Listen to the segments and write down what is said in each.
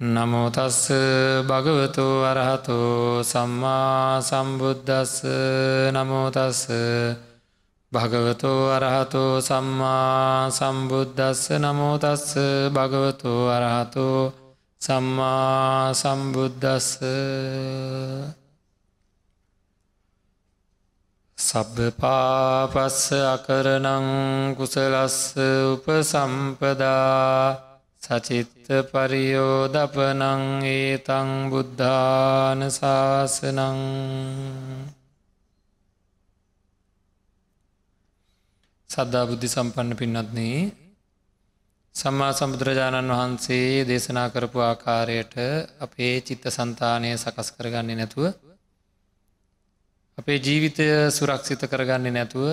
නමෝතස්ස භගවතු අරහතු සම්මා සම්බුද්ධස්ස නමෝතස්ස භගවතු අරහතු සම්මා සම්බුද්ධස්ස නමෝතස්ස භගවතු අරහතු සම්මා සම්බුද්ධස්ස සබ්බ පාපස්ස අකරනං කුසලස්ස උපසම්පදා. සචිත්ත පරියෝදපනං ඒතං බුද්ධාන ශාසනං සද්ධා බුද්ධි සම්පන්න පින්නත්න්නේ සම්මා සම්බුදුරජාණන් වහන්සේ දේශනා කරපු ආකාරයට අපේ චිත්ත සන්තානය සකස් කරගන්නේ නැතුව අපේ ජීවිතය සුරක්ෂිත කරගන්නේ නැතුව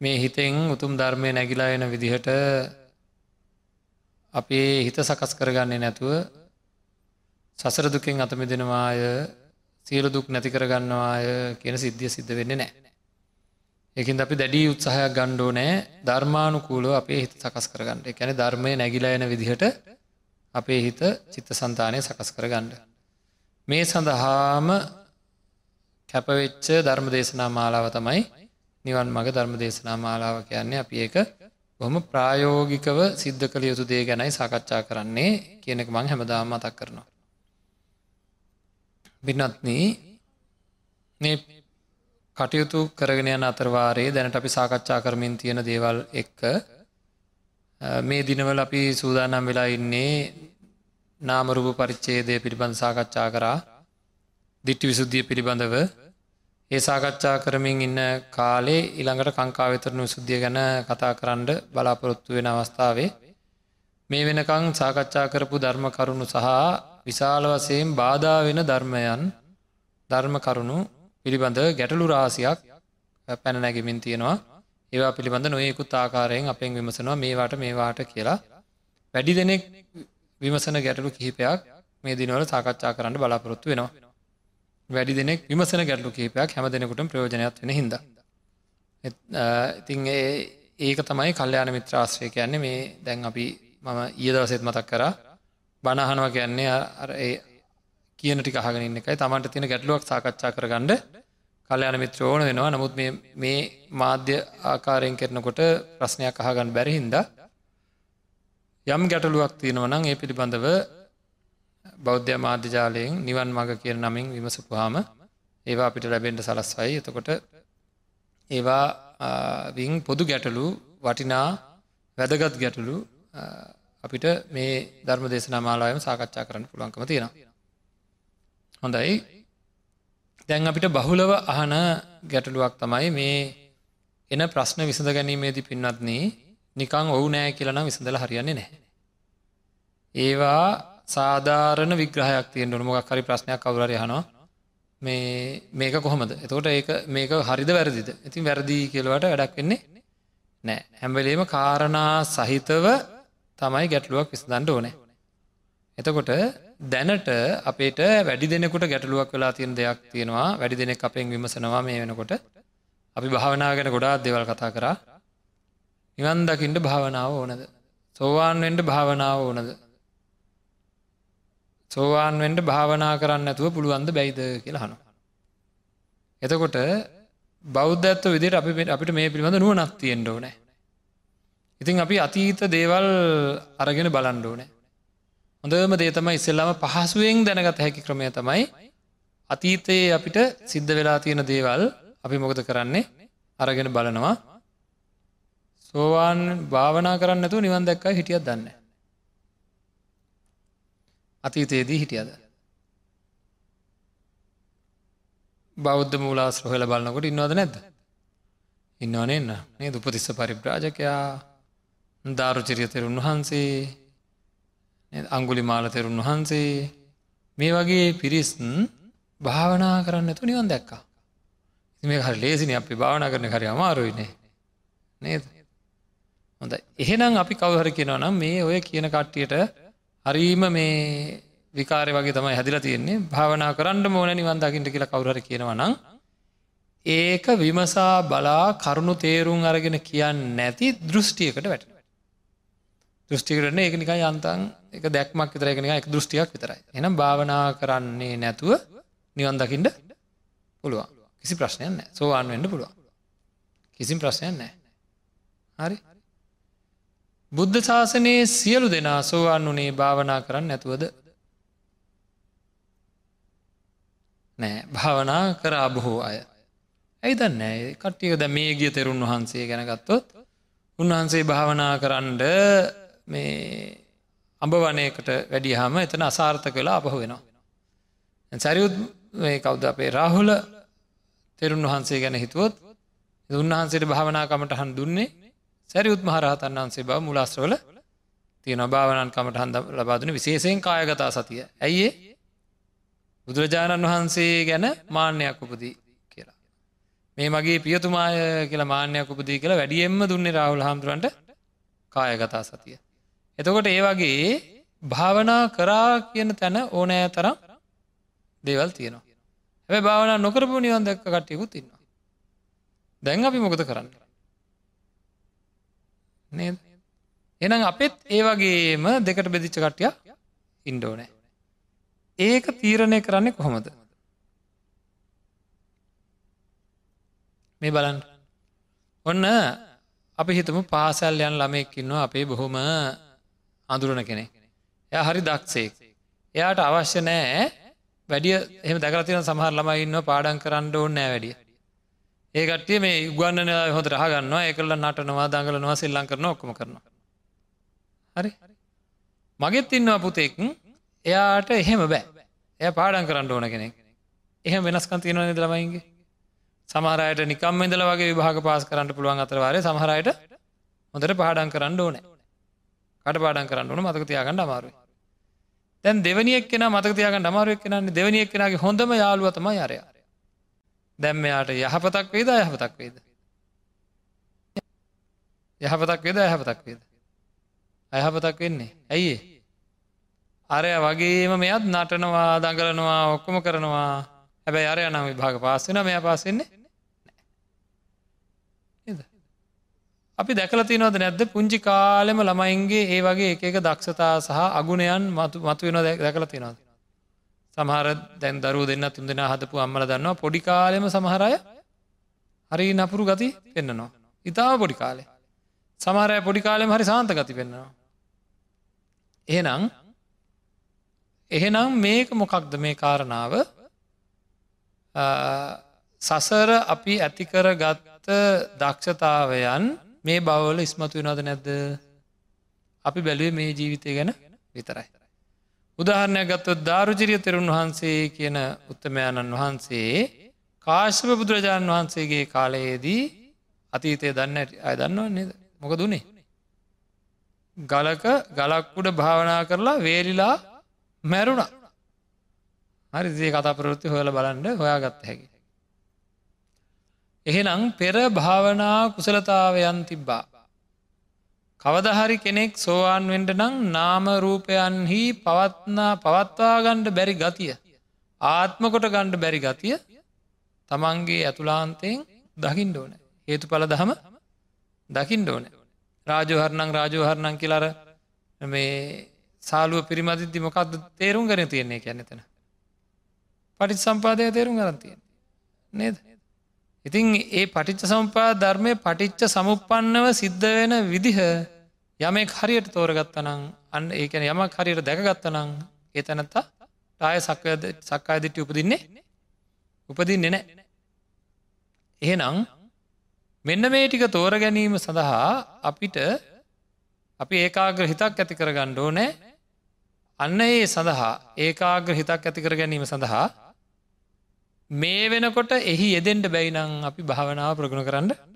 මේ හිතෙන් උතුම් ධර්මය නැගිලා එන විදිහට අපේ හිත සකස් කරගන්නේ නැතුව සසර දුකෙන් අතමි දෙනවාය සියලු දුක් නැති කරගන්නවාය කියන සිද්ධිය සිද්ධ වෙන්නේ නෑ. එකින් අපි දැඩී උත්සාහයක් ගණ්ඩෝ නෑ ධර්මානුකූලෝ අපේ හිත සකස් කරගන්නඩ කැන ධර්මය නැගිලා එන විදිහට අපේ හිත චිත්ත සන්තානය සකස් කරගණ්ඩ. මේ සඳහාම කැපවෙච්ච ධර්ම දේශනා මාලාව තමයි නිවන් මග ධර්ම දේශනා මාලාව කියන්නේ අපි ඒක බොහොම ප්‍රායෝගිකව සිද්ධ කළ යුතු දේ ගැනයි සාකච්ඡා කරන්නේ කියනක මං හැමදාම මතක් කරනවා. බිනත්න මේ කටයුතු කරගෙන යන අතරවාරයේ දැනට අපි සාකච්ඡා කරමින් තියෙන දේවල් එක්ක මේ දිනවල අපි සූදානම් වෙලා ඉන්නේ නාමරුප පරිච්චේදය පිළිබඳ සාකච්ඡා කරා දිට්ටි විසුද්ධිය පිළිබඳව ඒ සාකච්ඡා කරමින් ඉන්න කාලේ ඉළඟට කංකාවිතරණු සුද්ධිය ගැන කතා කරන්න බලාපොරොත්තු වෙන අවස්ථාවේ මේ වෙනකං සාකච්ඡා කරපු ධර්ම කරුණු සහ විශාල වසයෙන් බාධා වෙන ධර්මයන් ධර්ම කරුණු පිළිබඳ ගැටලු රාසියක් පැන නැගෙමින් තියෙනවා. ඒවා පිළිබඳ නොයෙකුත් ආකාරයෙන් අපෙන් විමසනවා මේවාට මේවාට කියලා. වැඩි දෙනෙක් විමසන ගැටලු කිහිපයක් මේ දිනවල සාකච්ඡා කරන්න බලාපොරොත්තු වෙනවා. වැඩි දෙනෙක් විමසන ගැටලු කීපයක් හැම දෙනෙකුට ප්‍රයෝජනයක් වෙන හිද. ඉතින් ඒක තමයි කල්්‍යයාන මිත්‍රාශ්‍රය කියන්නේ. මේ දැන් අපි මම ඊදවසෙත් මතක් කර. බණහනවා කියන්නේ කියන ටි අහගෙන එකයි. තමන්ට තින ගැටලුවක් සාකච්ඡා කරගන්නඩ කල්්‍යයාන මිත්‍ර ඕන වෙනවා. නමුත් මේ මාධ්‍ය ආකාරයෙන් කරනකොට ප්‍රශ්නයක් අහගන්න බැරිහින්ද යම් ගැටලුවක් තියෙනවනම් ඒ පිළිබඳව බෞද්ධ මාධ්‍යජාලයෙන් නිවන් මඟ කිය නමින් විමසපුහාම ඒවා අපිට ලැබෙන්ට සලස්වයි එතකොට ඒවා විං පොදු ගැටලු වටිනා වැදගත් ගැටලු අපිට මේ ධර්ම දේශනා මාලායම සාකච්ඡා කරන්න පුළුවන්කම තියෙන. හොඳයි දැන් අපිට බහුලව අහන ගැටලුවක් තමයි මේ එන ප්‍රශ්න විසඳ ගැනීමේදී පින්නත්න්නේ නිකං ඔවු නෑ කියලනම් විසඳල හරියන්නේ නැහැ. ඒවා සාධාරණ විග්‍රහයක් තියෙන් ොන මොක් හරි ප්‍රශ්නයක් කවුර යනවා මේ මේක කොහොමද? එතකොට ඒක මේක හරිද වැරදිද? ඉතින් වැරදිී කියලවට වැඩක් වෙන්නේ නෑ. හැම්බලේම කාරණා සහිතව තමයි ගැටලුවක් විසඳන්ඩ ඕනෑ. එතකොට දැනට අපේට වැඩි දෙනෙකුට ගැටලුවක් වෙලා තියෙන දෙයක් තියෙනවා. වැඩි දෙනෙක් අපෙන් විමසනවා මේ වෙනකොට. අපි භාවනා ගැන ගොඩාත් දෙවල් කතා කරා. නිවන් දකිින්ට භාවනාව ඕනද? සෝවාන්වෙන්ට භාවනාව ඕනද? සෝවාන්වෙන්ට භාවනා කරන්න ඇතුව පුළුවන්ද බැයිද කියලා හනු. එතකොට බෞද්ධත්ව විදිර අපි අපිට මේ පිළිබඳ නුව නත්තියෙන් ඕනෑ. ඉතින් අපි අතීත දේවල් අරගෙන බලන්ඩෝනෑ. හොඳම දේ තමයි ඉස්සෙල්ලාම පහසුවෙන් දැනගත හැකි ක්‍රමය තමයි අතීතයේ අපිට සිද්ධ වෙලා තියෙන දේවල් අපි මොකද කරන්නේ අරගෙන බලනවා සෝවාන් භාවනා කරන්නතු නිවන් දැක්කයි හිටියත් දන්නේ අතීතයේදී හිටියද. බෞද්ධ මූලාස් රොහල බලන්නකොට ඉන්නවද නැද්ද. ඉන්නවන එන්න මේ දුපතිස්ස පරිබ්‍රාජකයා ධාරුචරිය තෙරුන් වහන්සේ අංගුලි මාල තෙරුන් වහන්සේ මේ වගේ පිරිස්න් භාවනා කරන්න තු නිවන් දැක්කා. මේ හරි ලේසිනි අපි භාවනා කරන හරි අමාරුයිනේ නේද. හොඳ එහෙනම් අපි කවහර කියෙනවනම් මේ ඔය කියන කට්ටියට හරීම මේ විකාරය වගේ තමයි හැදිලා තියෙන්නේ. භාවනා කරන්න මෝන නිවන්දකිට කියලා කවුර කියනවනම් ඒක විමසා බලා කරුණු තේරුම් අරගෙන කියන්න නැති දෘෂ්ටියකට වැට දෘෂ්ටිකරන ඒක නිකයි යන්තන් එක දැක්මක් විතරයකෙන එක දෘෂ්ටියක් විතරයි. එනම් භාවනා කරන්නේ නැතුව නිවන් දකිින්ට පුළුවන්. කිසි ප්‍රශ්නයන් නෑ සෝවාන් වෙන්ඩ පුළුවන්. කිසිම් ප්‍රශ්නයන් නෑ හරි? බුද්ධ ශාසනයේ සියලු දෙනා සෝවාන් වනේ භාවනා කරන්න නැතුවද? නෑ. භාවනා කරා බොහෝ අය. ඇයිදන්නෑ කට්ටියක ද මේ ගිය තෙරුන් වහන්සේ ගැනගත්තොත් උන්වහන්සේ භාවනා කරන්ඩ මේ අඹ වනයකට වැඩියහම එතන අසාර්ථ කලා අපහ වෙනවා. සැරියුත් මේ කවුද අපේ රාහුල තෙරුන් වහන්සේ ගැන හිතුවොත් උන්වහන්සේට භාවනාකමට හන් දුන්නේ සැරියුත් මහරහතන් වහන්සේ බව මුලාස්ත්‍රවල තියෙන භාවනන් කමට හන්ද ලබාදුන විශේෂයෙන් කායගතා සතිය. ඇයිඒ බුදුරජාණන් වහන්සේ ගැන මාන්‍යයක් උපදී කියලා. මේ මගේ පියතුමාය කියලා මාන්‍යයක් උපදී කියලා වැඩියෙන්ම දුන්නේ රාවුල් හාමුදුරන්ට කායගතා සතිය. එතකොට ඒ වගේ භාවනා කරා කියන තැන ඕනෑ තරම් දේවල් තියෙනවා. හැබැ භාවනා නොකරපු නිවන් දැක්ක කටයකුත් ඉන්නවා. දැන් අපි මොකද කරන්න? නේද? එනම් අපෙත් ඒ වගේම දෙකට බෙදිච්ච කට්ටිය ඉන්ඩෝනෑ ඒක තීරණය කරන්නේ කොහොමද? මේ බලන්න. ඔන්න අපි හිතමු පාසල් යන් ළමයක්කින්නවා අපේ බොහොම අඳුරන කෙනෙ එය හරි දක්ෂේක් එයාට අවශ්‍ය නෑ වැඩිය. එම දැකරතින සමහර ළමයින්න පාඩන් කරන්න ඕන්න නෑ වැඩිය. ඒකටේ මේ ගන්න හොත රහගන්න එකල නටනවා දඟලනවා සෙල්ලං කරන ඔක්කම කරනවා. හරි. මගෙත් ඉන්නවා පුතෙක්. එයාට එහෙම බෑ. එය පාඩන් කරන්න ඕන කෙනෙක්. එහෙම වෙනස්කන් තියෙනවා නිද ළමයින්ගේ? සමහරයට නිකම් ඉදල වගේ විභාග පාස් කරන්න පුළුවන් අතරවාරය සමහරයට හොඳට පාඩන් කරන්න ඕන. කට පාඩන් කරන්න ඕන මතක තියාගන්න අමාරුව දැන් දෙවනියක් කෙන මතක තියාගන්න අමාරුවක් කෙනන්නේ දෙවනියක් කෙනගේ හොඳම යාළුවතම යරය දැම් එයාට යහපතක් වේද යහපතක් වේද? යහපතක් වේද යහපතක් වේද? අයහපතක් වෙන්නේ. ඇයිඒ අරය වගේම මෙයත් නටනවා දඟලනවා ඔක්කොම කරනවා. හැබැයි අරය නම් විභාග පාස්සෙන මෙය පාසෙන්නේ අපි දැකල තිනවද නැද්ද? පුංචි කාලෙම ළමයින්ගේ ඒ වගේ එක දක්ෂතා සහ අගුණයන් මතු මතු වෙන දැකල තිනවද සමහර දැන් දරුව දෙන්න තුන් දෙෙන හදපු අම්මල දන්නවා පොඩි කාලෙම සමහරය හරි නපුරු ගති පෙන්න්නනවා ඉතාව පොඩි කාලේ. සමහරය පොඩි කාලෙම හරි සාන්ත ගති පෙන්න්නවා. එහෙනම් එහෙනම් මේක මොකක්ද මේ කාරණාව? සසර අපි ඇතිකර ගත්ත දක්ෂතාවයන් මේ බවල ඉස්මතු වෙනද නැද්ද? අපි බැලුවේ මේ ජීවිතය ගැන විතරයි. උදාහරණයක් ගත්තොත් ධාරුචිරිය තෙරුන් වහන්සේ කියන උත්තමයණන් වහන්සේ කාශ්‍යප බුදුරජාණන් වහන්සේගේ කාලයේදී අතීතය දන්න අය දන්නව නේද? මොක දුනේ ගලක ගලක්කුඩ භාවනා කරලා වේලිලා මැරුණ. හරි දේ කතා ප්‍රවෘත්ති හොයල බලන්ඩ හොයාගත්ත හැකි. එහෙනම් පෙර භාවනා කුසලතාවයන් තිබ්බා. කවදහරි කෙනෙක් සෝවාන් වෙන්ට නං නාමරූපයන්හි පවත්නා පවත්වා ගණ්ඩ බැරි ගතිය. ආත්මකොට ගණ්ඩ බැරි ගතිය තමන්ගේ ඇතුලාන්තයෙන් දකිින් ඕන. හේතු පල දහම දකිින් ඕන. රාජහරණං රාජෝහරණං කියලර මේ සාලුව පිරිමදිදදි මොකක්ද තේරුම් කර තියන්නේ කැනෙතන. පටිත් සම්පාදය තේරුම් ගරන්තිය. නේද. ඉතින් ඒ පටිච්ච සම්පා ධර්මය පටිච්ච සමුපන්නව සිද්ධ වෙන විදිහ යමෙක් හරියට තෝරගත්තනං අන්න ඒකන යමක් හරියට දැකගත්තනං ඒ තැනත්තා ටාය සක්වද සක්කායදිට උපදින්නේ උපදින්නේ නෑ එහෙනම් මෙන්න මේ ටික තෝර ගැනීම සඳහා අපිට අපි ඒකාග්‍ර හිතක් ඇති කර ගණ්ඩෝ නෑ අන්න ඒ සඳහා ඒකාග්‍ර හිතක් ඇති කර ගැනීම සඳහා මේ වෙනකොට එහි යෙදෙන්ට බැයිනං අපි භාවනාව ප්‍රගුණ කරන්න ඕන.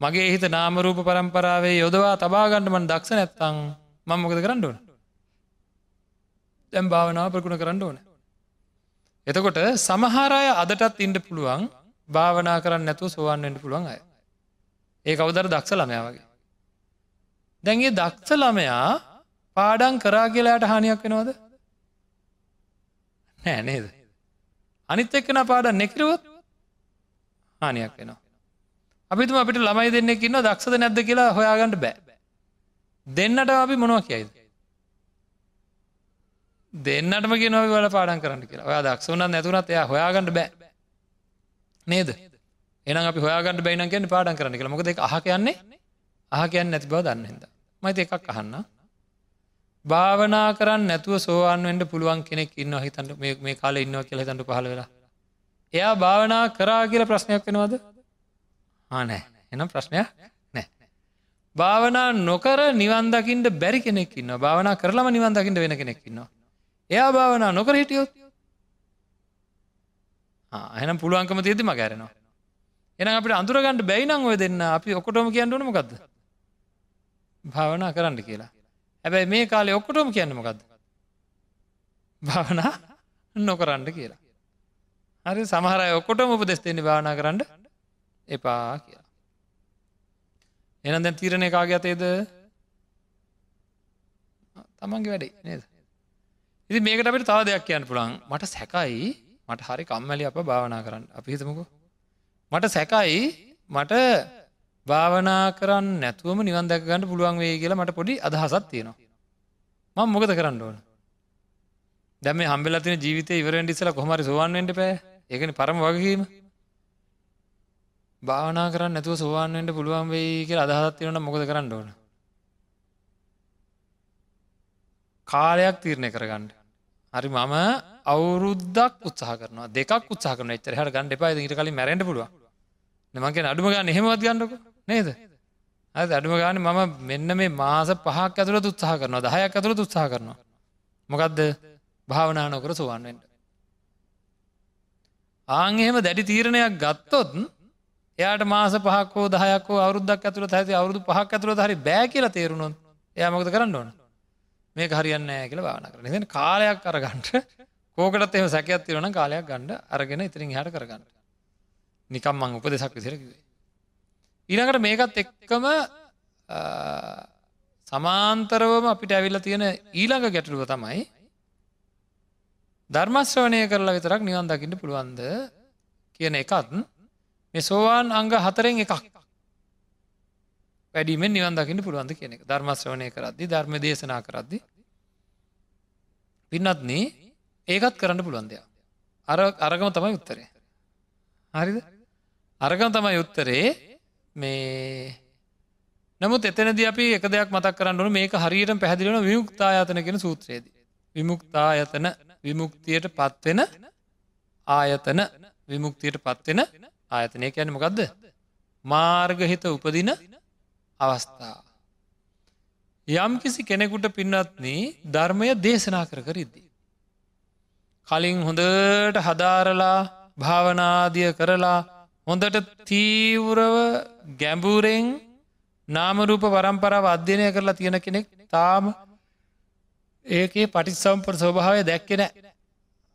මගේ හිත නාමරූප පරම්පරාවේ යොදවා තබාගණ්ඩමන් දක්ෂ නැත්තං මං මොකද කරන්න ඕන. දැම් භාවනාව ප්‍රගුණ කරන්න ඕන. එතකොට සමහාරය අදටත් ඉන්ඩ පුළුවන් භාවනා කරන්න නැතු සොවන්ෙන්ට පුළුවන් අය. ඒ කවදර දක්ෂ ළමයා වගේ. දැන්ගේ දක්ෂ ළමයා පාඩන් කරා කියලාට හානියක් වෙනවද නෑ නේද අනිත් එක්කෙන පාඩ නෙකරුවොත් හානියක් වෙනවා. අපිතුම අපිට ළමයි දෙන්නෙකින්න දක්ෂද නැද්ද කියලා හොයාගන්නට බෑ. දෙන්නට අපි මොනවා කියයිද. දෙන්නටම කියනව වල පාඩන් කරන්න කියලා. ඔයා දක්ෂුනත් නැතුනත් එයා හොයාගන්නඩ බෑ. නේද? එනම් අපි හොයාගන්න බැයින කියන්න පාඩන් කරන්න කියලා. මොකද අහ කියන්නේ? අහ කියන්න නැති බව දන්න හිද මයිති එකක් අහන්න. භාවනා කරන්න නැතුව සෝවාන්වෙන්ට පුළුවන් කෙනෙක් ඉන්න හිතන්ට මේ කාල ඉන්නවා කියල තන්ට පහල වෙලා. එයා භාවනා කරා කියල ප්‍රශ්නයක් වෙනවාද? ආනෑ එනම් ප්‍රශ්නයක් නෑ. භාවනා නොකර නිවන්දකින්ට බැරි කෙනෙක්න්න භාවනා කරලම නිවන්දකිට වෙන කෙනෙක්කින්නවා එයා භාවනා නොකර හිටියොත්? එනම් පුළුවන්කම තියදි මගැරෙනවා එන අපට අඳුරගන්නට බැයිනං ඔය දෙන්න. අපි ඔකොටම කියන්නටන මොකක්ද භාවනා කරන්න කියලා. හැබැයි මේ කාලේ ඔක්කොටම කියන්න මොකක්ද භාවනා නොකරන්න කියලා. හරි සමහරය ඔක්කොටම උපදෙස්තෙන්නේ භාවනා කරන්න එපා කියලා. එන දැන් තීරණය කාගේ අතේද? තමන්ගේ වැඩේ නේද? ඉති මේකට අපට තව දෙයක් කියන්න පුළන් මට සැකයි මට හරි කම්මැලි අප භාවනා කරන්න. අපි හිතමකු. මට සැකයි මට භාවනා කරන්න නැතුවම නිවන් දැක ගන්න පුළුවන් වේ කියලා මට පොඩි අදහසත් තියෙනවා. මං මොකද කරන්න ඕන? දැම හම්බෙලතින ජීවිතය ඉවරෙන්ට ඉස්සල කොහමරි සුවන්වෙන්ට පෑ ඒකන පරම වගකීම. භාවනා කරන්න නැතුව සුවන්වෙන්ට පුළුවන් වෙයි කියලා අදහත් තියෙනට මොකද කරන්න ඕන? කාලයක් තීරණය කරගන්න. හරි මම අවුරුද්දක් උත්සාහ කරන දෙක් උත්සාහ කරන එච්චර හට ගන්න එපා. ඉට කලින් මැරෙන්ට පුළුව නමගේ අඩුම ගන්න එහෙමවත් ගන්නක? නේද? අද අඩුම ගාන මම මෙන්න මේ මාස පහක් ඇතුළ උත්සාහ කරනවා. දහයක් ඇතුළ උත්සාහ කරනවා. මොකක්ද භාවනා නොකර සුවන්වෙන්ට ආං එහෙම දැඩි තීරණයක් ගත්තොත් එයාට මාස පහකෝ දහයකෝ අවුද්දක් ඇතුළ ඇති අවුදු පහක් ඇතුළ හරි බෑ කියලා තේරුණොත් එයා මොකද කරන්න ඕන? මේ හරියන්න කියල වාන කරන කාලයක් අරගන්ට කෝකටත් එම සැකයක් තිරන කාලයක් ගණ්ඩ අරගෙන ඉතිරින් හට කරගන්න. නිකම් මං උප දෙසක් විසිරකිවේ ඊළඟට මේකත් එක්කම සමාන්තරවම අපිට ඇවිල්ල තියෙන ඊළඟ ගැටලුව තමයි ධර්මශ්‍රවනය කරලා විතරක් නිවන් දකිට පුළුවන්ද කියන එකත් මේ සෝවාන් අංග හතරෙන් එකක්. වැඩීමෙන් නිවන් දකිට පුළුවන්ද කියන එක. ධර්මශ්‍රවනය කරද්දි ධර්ම දේශනා කරද්දි. පින්නත්න ඒකත් කරන්න පුළුවන්දයා අර අරගම තමයි උත්තරේ. හරිද? අරගම තමයි උත්තරේ. මේ නමුත් එතනද අපි එක දෙයක් මතක් කරන්න ඕන. මේක හරියට පැහදිලෙන විමුක්තායතන කෙන සූත්‍රයේද. විමුක්තායතන විමුක්තියට පත්වෙන ආයතන විමුක්තියට පත්වෙන ආයතනය කියන මොකක්ද මාර්ගහිත උපදින අවස්ථා. යම් කිසි කෙනෙකුට පින්නත්න ධර්මය දේශනා කර කරිද්දී. කලින් හොඳට හදාරලා භාවනාදිය කරලා හොඳට තීවරව ගැඹුරෙන් නාමරූප පරම්පරාව අධ්‍යනය කරලා තියෙන කෙනෙක් තාම ඒකේ පටිස්සම්පර ස්වභාවය දැක්කෙන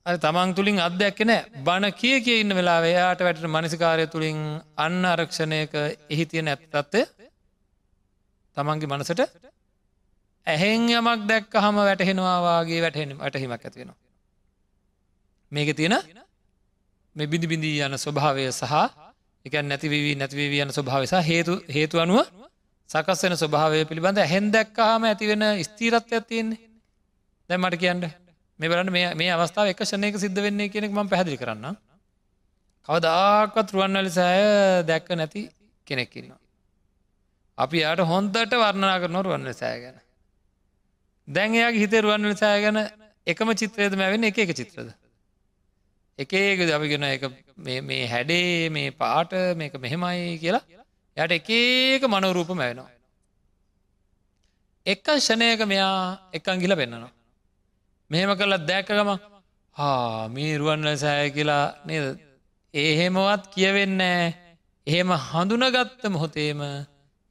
අ තමන් තුළින් අත්දැක්කෙන බණ කිය කිය ඉන්න වෙලා එයාට වැට මනසිකාරය තුළින් අන්න අරක්ෂණයක එහි තියෙන ඇත්තත්වය තමන්ගේ මනසට ඇහෙන් යමක් දැක්ක හම වැටහෙනවාගේ වැටහෙන වැටහිමක් ඇතිවෙනවා. මේක තියෙන මෙ බිඳි බිඳී යන ස්වභාවය සහ එක නැතිවී නැතිවී යන ස්වභාවසා හේතු හේතු අනුව සකස් වෙන ස්වභාවය පිළිබඳ හැන් දැක්කාම ඇතිවෙන ස්තීරත්වයක් තියෙන්නේ. දැ මට කියන්න. මේ බලන්න මේ අවස්ථාව එක ෂණයක සිද්ධ වෙන්නේ කෙනෙක් ම පැදිලි කරන්න කවදාක්වත් රුවන්වලි සෑය දැක්ක නැති කෙනෙක්කින්නවා අපි යාට හොන්දට වර්ණනා කරන රුවන්ල සෑ ගැන. දැන් එයාගේ හිතේ රුවන්වල සෑ ගැන එකම චිත්‍රයද මැවෙන එක එක චිත්‍රද? එකක දවිගෙන එක මේ හැඩේ මේ පාට මේක මෙහෙමයි කියලා යට එකක මනෝරූප මැවෙනවා. එක ෂණයක මෙයා එකන් ගිල පෙන්න්නනවා මෙහෙම කරලා දැක්කගම හා මේ රුවන්වල සෑ කියලා නේද ඒහෙමවත් කියවෙන්න එහෙම හඳුනගත්ත මොහොතේම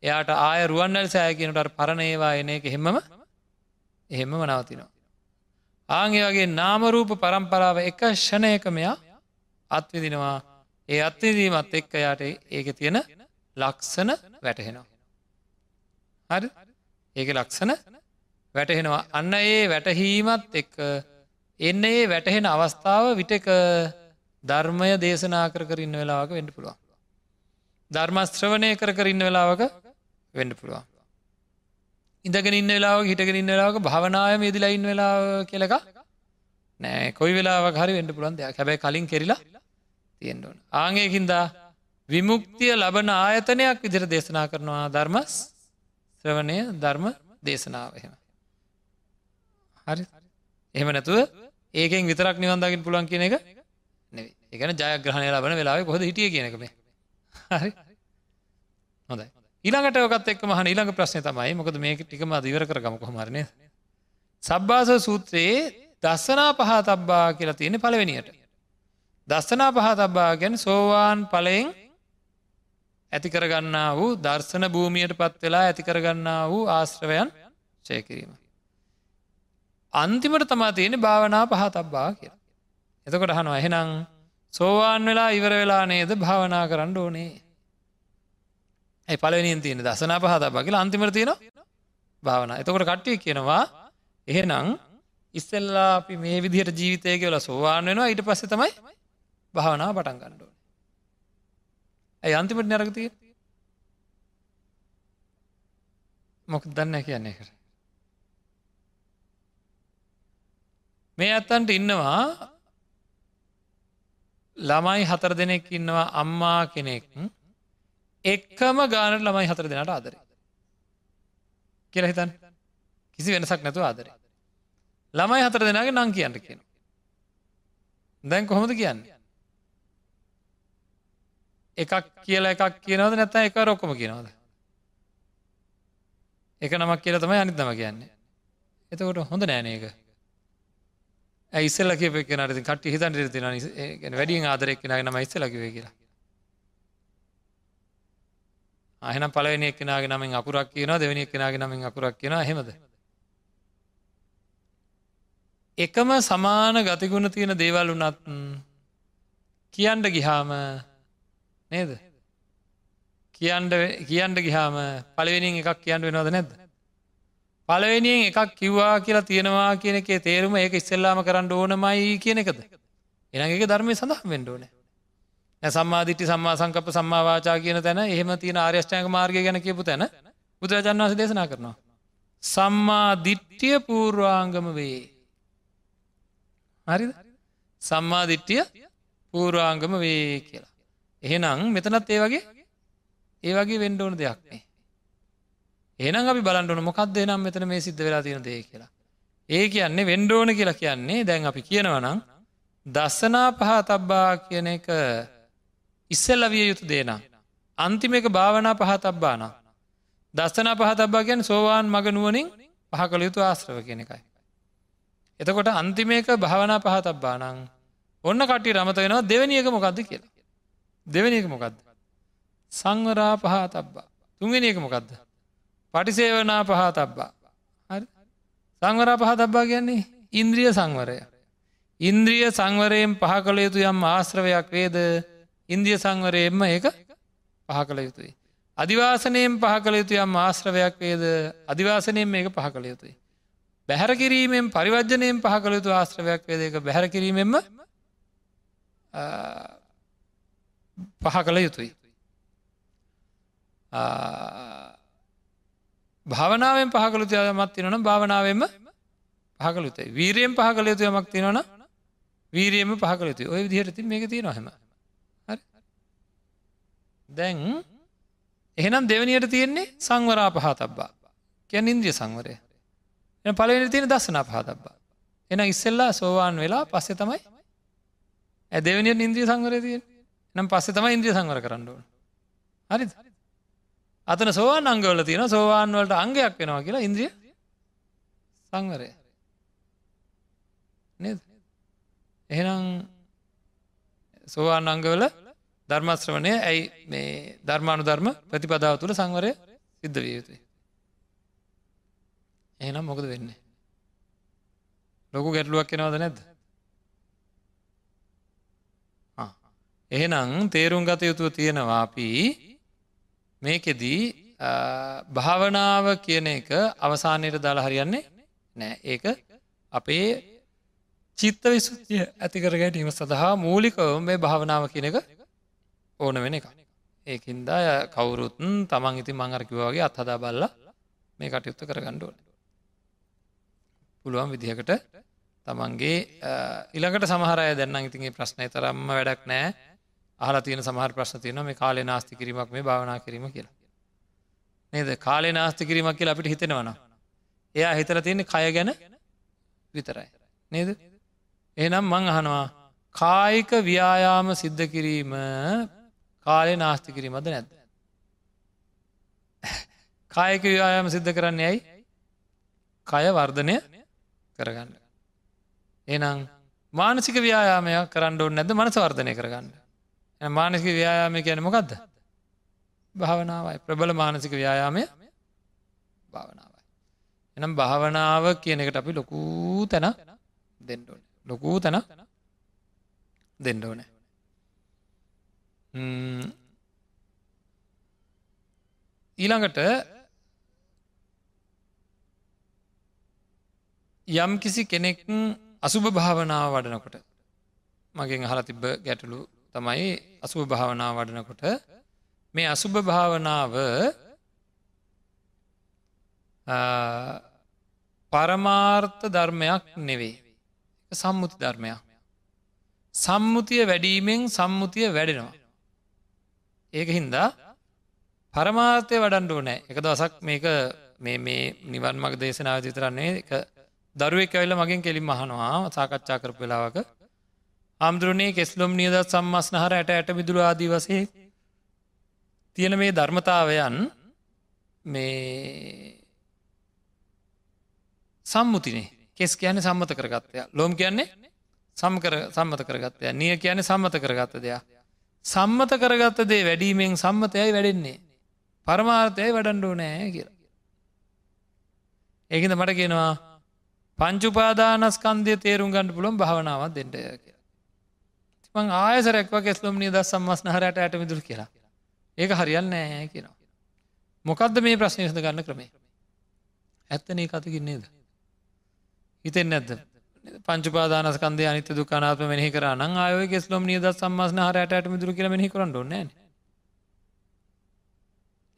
එයාට ආය රුවන්වල් සෑ කියනට පරණේවා එන එක හෙමම එහෙම නවතිනවා. ආගේ වගේ නාමරූප පරම්පරාව එක ෂණයක මෙයා අත්විදිනවා ඒ අත්විදීමත් එක්ක යාට ඒක තියෙන ලක්සන වැටහෙනවා. හරි ඒක ලක්සන වැටහෙනවා අන්න ඒ වැටහීමත් එක්ක එන්න ඒ වැටහෙන අවස්ථාව විටක ධර්මය දේශනා කර කරන්න වෙලාවක වෙන්න පුළුවන්. ධර්මස්ත්‍රවනය කර කරන්න වෙලාවක වෙන්න පුළුවන්. ඉඳගෙන ඉන්න වෙලාව හිටගෙන ඉන්න වෙලාවක භාවනායම යෙදිලා ඉන්න වෙලාව කියලක නෑ කොයි වෙලා හරි වෙන්ඩ පුළන් දෙයක් හැබැයි කලින් කෙරලා තියෙන්ඩුවන. ආංගයකින්දා විමුක්තිය ලබන ආයතනයක් විදිර දේශනා කරනවා ධර්මස් ශ්‍රවණය ධර්ම දේශනාව එහෙම. හරි. එහෙම නැතුව ඒකෙන් විතරක් නිවන්දාගින් පුළන් කියන එක එකන ජයග්‍රහණය ලබන වෙලාව කොහොද හිටිය කියනකම හරි. හොඳයි. ඊළඟට ඔකත් එක් මහ ඊළඟ ප්‍රශ්නය තමයි මොකද මේක ටිකම අධීවර කරගම කොහමරණය සබ්බාස සූත්‍රයේ දස්සනා පහා තබ්බා කියලා තියෙන පළවෙනියට. දස්සනා පහා තබ්බා ගැන සෝවාන් පලයෙන් ඇතිකරගන්නා වූ දර්ශන භූමියයට පත් වෙලා ඇතිකරගන්නා වූ ආශ්‍රවයන් ශයකිරීම. අන්තිමට තමා තියෙන භාවනා පහ තබ්බා කියලා. එතකොට හනවා එහෙනම් සෝවාන් වෙලා ඉවර වෙලා නේද භාවනා කරන්න ඕනේ. ඇයි පලවෙනින් තියෙන දසනා පහ තබා කියලා අන්තිමට තියෙන භාවනා. එතකොට කට්ටිය කියනවා එහෙනම් ඉස්සෙල්ලා අපි මේ විදිහට ජීවිතය කියවල සෝවාන් වෙනවා ඊට පස්සේ තමයි භාවනාව පටන් ගණ්ඩුව. ඇයි අන්තිමට නැරගතිය මොක දන්න කියන්නේ කර මේ අත්තන්ට ඉන්නවා ළමයි හතර දෙනෙක් ඉන්නවා අම්මා කෙනෙක්. එක්කම ගානට ළමයි හතර දෙනට ආදර. කියල හිතන් කිසි වෙනසක් නැතුව ආදර. ළමයි හතර දෙනාගේ නං කියන්න කියන දැන් කොහොමද කියන්නේ? එකක් කියලා එකක් කියනවද නැත එක රොක්කොම කියනවද? එක නමක් කියල තමයි අනිත්තම කියන්නේ. එතකොට හොඳ නෑනක ඉස්සල්ල කිය කෙනට කට හිතන් තින වැඩිය ආදරෙක් කෙනගේ නම ඉස්සලකිවේ කියලා. අහන පලවෙනි එක්කෙනගේ නමින් අකුරක් කියන දෙවැනි එක්කෙනගේ නමින් අකුරක් කියෙන හෙමද එකම සමාන ගතිගුණ තියෙන දේවල් වනත් කියන්ඩ ගිහාම නේද? කියන්ඩ කියන්ඩ ගිහාම පලවෙනින් එකක් කියන්න වෙනවද නැද්ද? පලවෙනියෙන් එකක් කිව්වා කියලා තියෙනවා කියන එකේ තේරුම ඒක ඉස්සෙල්ලාම කරන්න ඕනමයි කියන එකද? එන එක ධර්මය සඳහා වෙන්ඩෝන සම්මාධිටි සම්මා සංකප සම්මාවාචා කියන තැන එහෙම තියෙන ආර්යෂ්ඨායක මාර්ගය ගැන කියපු තැන බුදුරජාන් වස දේශනා කරනවා. සම්මා දිට්ටිය පූර්වාංගම වේ. හරි සම්මා දිට්ටිය පූර්වාංගම වේ කියලා. එහෙනම් මෙතනත් ඒ වගේ ඒ වගේ වෙන්ඩෝන දෙයක් නේ. ඒනම් අපි බලන්ටන මොකක්ද නම් මෙතන මේ සිද්ධ වෙලා තියෙන දේ කියලා. ඒ කියන්නේ වෙන්ඩෝන කියලා කියන්නේ දැන් අපි කියනවනම් දස්සනා පහ තබ්බා කියන එක ඉස්සල්ලවිය යුතු දේනම් අන්තිම එක භාවනා පහ තබ්බාන දස්සනා පහ තබ්බා ගැන් සෝවාන් මග නුවනින් පහ කළ යුතු ආශ්‍රව කියන එකයි. එතකොට අන්තිමේක භාවනා පහ තබ්බානං ඔන්න කටි රමත වෙනවා දෙවනියක මොකක්ද කියලා. දෙවැනි එක මොකක්ද සංවරා පහා තබ්බා තුන්ගෙන එක මොකක්ද පටිසේවනා පහා තබ්බා. හරි. සංවරා පහ තබ්බා කියන්නේ ඉන්ද්‍රිය සංවරය. ඉන්ද්‍රිය සංවරයෙන් පහ කළ යුතු යම් ආශ්‍රවයක් වේද? ඉන්දිය සංවරයෙන්ම ඒක පහ කළ යුතුයි. අධිවාසනයෙන් පහ කළ යුතු යම් ආශ්‍රවයක් වේද? අධිවාසනයෙන් මේක පහ කළ යුතුයි. බැහැර කිරීමෙන් පරිවර්ජනයෙන් පහ කළ යුතු ආශ්‍රවයක් වේද? එක බැහැර කිරීමෙන්ම පහ කළ යුතුයි. භාවනාවෙන් පහකළු යමත් තිනවන භාවනාවම පහකළුතේ වීරයෙන් පහකළ යුතු යමක් තිනවන වීරියම පහකළ යුතු ඔය විදිහට ති මේක තියෙන හෙම. දැන් එහෙනම් දෙවනියට තියෙන්නේ සංවරා පහ තබ්බා කියැන ඉන්ද්‍රිය සංවරය. එ පලවෙනි තියෙන දස්සනා පහ තබ්බා එන ඉස්සෙල්ලා සෝවාන් වෙලා පස්සෙ තමයි ඇ දෙවනියට ඉන්ද්‍රිය සංවරය තියෙන නම් පස්සෙ තම ඉන්ද්‍රිය සංවර කරන්න ඕන. හරි අතන සෝවාන් අංගවල තියෙන සෝවාන් වලට අංගයක් වෙනවා කියලා ඉන්ද්‍රිය සංවරය. නේද? එහෙනම් සෝවාන් අංගවල ධර්මශ්‍රවනය ඇයි මේ ධර්මානු ධර්ම ප්‍රතිපදාව තුළ සංවරය සිද්ධ විය යුතුයි? එහෙනම් මොකද වෙන්නේ? ලොකු ගැටලුවක් එනවද නැද්ද? එහෙනම් තේරුම් ගත යුතුව තියෙනවා අපි මේකෙදී භාවනාව කියන එක අවසානයට දාලා හරියන්නේ නෑ. ඒක අපේ චිත්ත විසුතිය ඇතිකර ගැටීම සඳහා මූලිකව මේ භාවනාව කියන එක ඕන වෙන එක ඒකින්ද කවුරුත්න් තමන් ඉති මංගරකිවගේ අත්හදා බල්ල මේ කටයුත්ත කර ගණ්ඩුවන පුළුවන් විදිහකට තමන්ගේ ඉළඟට සමහරය දැන්න ඉතිගේ ප්‍රශ්නය තරම්ම වැඩක් නෑ. අහලා තියෙන සමහර ප්‍රශ්න තියෙන මේ කාලේ නාස්ති කිරීමක් මේ භාවනා කිරීම කියලා. නේද? කාලේ නාස්ති කිරීමක් කියලා අපිට හිතෙනවන එයා හිතර තියෙන්නේ කය ගැන විතරයි. නේද? එනම් මං අහනවා කායික ව්‍යායාම සිද්ධ කිරීම කාලේ නාස්ති කිරීමද නැද්ද? කායක ව්‍යායාම සිද්ධ කරන්න ඇයි? කය වර්ධනය කරගන්න. එනම් මානසික ව්‍යායාමයක් කරන්න ඕන්න නැද මනස වර්ධනය කරගන්න. මානසික ව්‍යායාමය කියන මොකක්ද භාවනාවයි. ප්‍රබල මානසික ව්‍යායාමය භාවනාවයි. එනම් භාවනාව කියන එකට අපි ලොකූ තැන දෙන්නඩෝන ලොකූ තැන දෙන්නඩෝනෑ ඊළඟට යම් කිසි කෙනෙක් අසුභ භාවනාව වඩනකොට මගෙන් අහල තිබ්බ ගැටලු තමයි අසුභ භාවනාව වඩනකොට මේ අසුභ භාවනාව පරමාර්ථ ධර්මයක් නෙවෙයි. සම්මුති ධර්මයක්. සම්මුතිය වැඩීමෙන් සම්මුතිය වැඩෙනවා. ඒක හින්දා පරමාර්ථය වඩන්ඩුව නෑ එක දවසක් මේක මේ මේ නිවන් මග දේශනාව විතරන්නේ එක දරුවෙක් ඇවෙල්ල මගින් කෙලින් මහනවා සාකච්ඡා කරපු වෙලාවක ආම්දුරනේ කෙස්ලොම් නියදත් සම්මස්නහර ඇට ඇට මිදුරු ආදී වසේ තියෙන මේ ධර්මතාවයන් මේ සම්මුතිනේ. කෙස් කියන සම්මත කරගත්තය ලෝම් කියන්නේ සම්කර සම්මත කරගත්තය නිය කියන සම්මත කරගත්ත දෙයක්. සම්මත කරගත්ත දේ වැඩීමෙන් සම්මතයයි වැඩෙන්නේ. පරමාර්ථයයි වඩන්ඩෝ නෑ කියලා. ඒකද මට කියනවා පංචුපාදානස්කන්දය තේරුම් ගණඩ පුළොම් භාවනාවත් දෙට කියලා මං ආයසරැක්ව කෙස්ලොම් නිද සම්මස්න හරට ඇට මිදුර කියලා. ඒක හරියන්න නෑ කියනවා. මොකක්ද මේ ප්‍රශ්නය ද ගන්න ක්‍රමේ? ඇත්තනේ කතකින්නේද හිතෙන් නැද්ද? පංචපාදානස්කන්දය අනිත දුකානාත්ම මෙහි කරන්න ආය කෙස්ලොම් නිද සම්මස්න හරට ඇට මිදුර කියල මෙහි කරන්න ඕන්න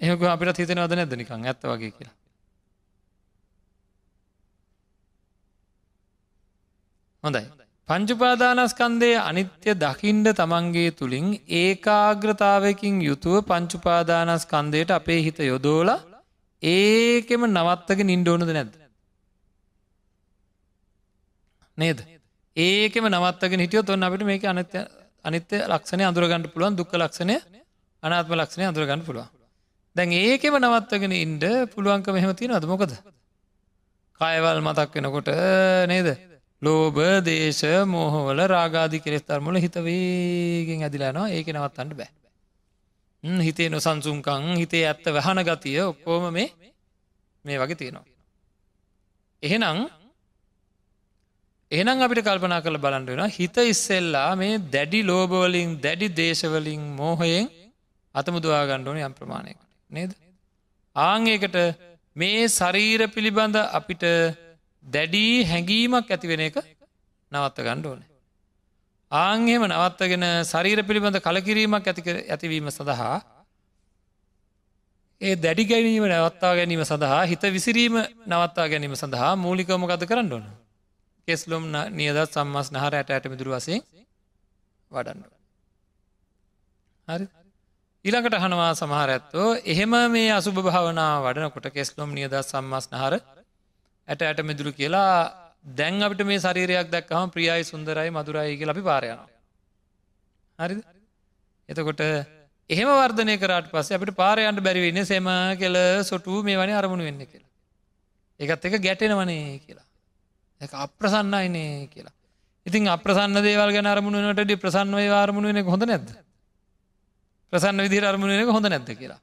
එහක අපිට හිතනවද නැද නිකං ඇත්ත වගේ කියලා? හොඳයි. පංචුපාදානස්කන්දය අනිත්‍ය දකිින්ඩ තමන්ගේ තුළින් ඒකාග්‍රතාවකින් යුතුව පංචුපාදානස්කන්දයට අපේ හිත යොදෝල ඒකෙම නවත්තක නින්ඩෝනද නැද්ද? නේද? ඒකෙම නවත්තක හිටියොත් ඔන්න අපිට මේක අනිත්‍ය අනිත්‍ය ලක්ෂණය අඳුරගන්නට පුළුවන් දුක්ක ලක්ෂණය අනාත්ම ලක්ෂණය අඳුරගන්න පුළුවන්. දැන් ඒකෙම නවත්තගෙන ඉන්ඩ පුළුවන්ක මෙහෙම තියෙන අද මොකද? කායවල් මතක් වෙනකොට නේද? ලෝබ දේශ මෝහවල රාගාධි කෙස් ධර්මල හිතවේගෙන් ඇදිලානවා ඒක නවත්තන්න බෑ. හිතේ නොසන්සුන්කං හිතේ ඇත්ත වහන ගතිය ඔක්කෝම මේ මේ වගේ තියෙනවා. එහෙනම් එහනම් අපිට කල්පනා කළ බලන්ඩ වෙන හිත ඉස්සෙල්ලා මේ දැඩි ලෝබවලින් දැඩි දේශවලින් මෝහයෙන් අතමුදවා ගණ්ඩෝන යම් ප්‍රමාණයකට. නේද? ආංඒකට මේ ශරීර පිළිබඳ අපිට දැඩී හැඟීමක් ඇතිවෙන එක නවත්ත ගණ්ඩ ඕන. ආංහෙම නවත්තගෙන ශරීර පිළිබඳ කලකිරීමක් ඇති ඇතිවීම සඳහා ඒ දැඩි ගැනීම නවත්තා ගැනීම සඳහා හිත විසිරීම නවත්තා ගැනීම සඳහා මූලිකවම ගත කරන්න ඕන. කෙස්ලොම් නියදත් සම්මස් නහර ඇට ඇට මිදුරු වසේ වඩන්න. හරි ඊළඟට හනවා සමහර ඇත්තෝ එහෙම මේ අසුභ භාවනා වඩනකොට කෙස්ලොම් නියදත් සම්මස් නහර ඇට ඇට මිදුරු කියලා දැන් අපිට මේ ශරීරයක් දැක්කම ප්‍රියයි සුන්දරයි මදුරයි කිය අපි පාරයනවා. හරි එතකොට එහෙම වර්ධනය කරට පස්ස අපිට පාරයන්ට බැරිවෙන්න සෙම කෙල සොටු මේ වනි අරමුණු වෙන්න කියලා. එකත් එක ගැටෙනවනේ කියලා. එක අප්‍රසන්නයිනේ කියලා. ඉතින් අප්‍රසන්න දේවල් ගැන අරමුණනට ප්‍රසන්න වේ අරමුණ වෙන හොඳ නැද. ප්‍රසන්න විදි අරමුණ වෙන හොඳ නැද්ද කියලා.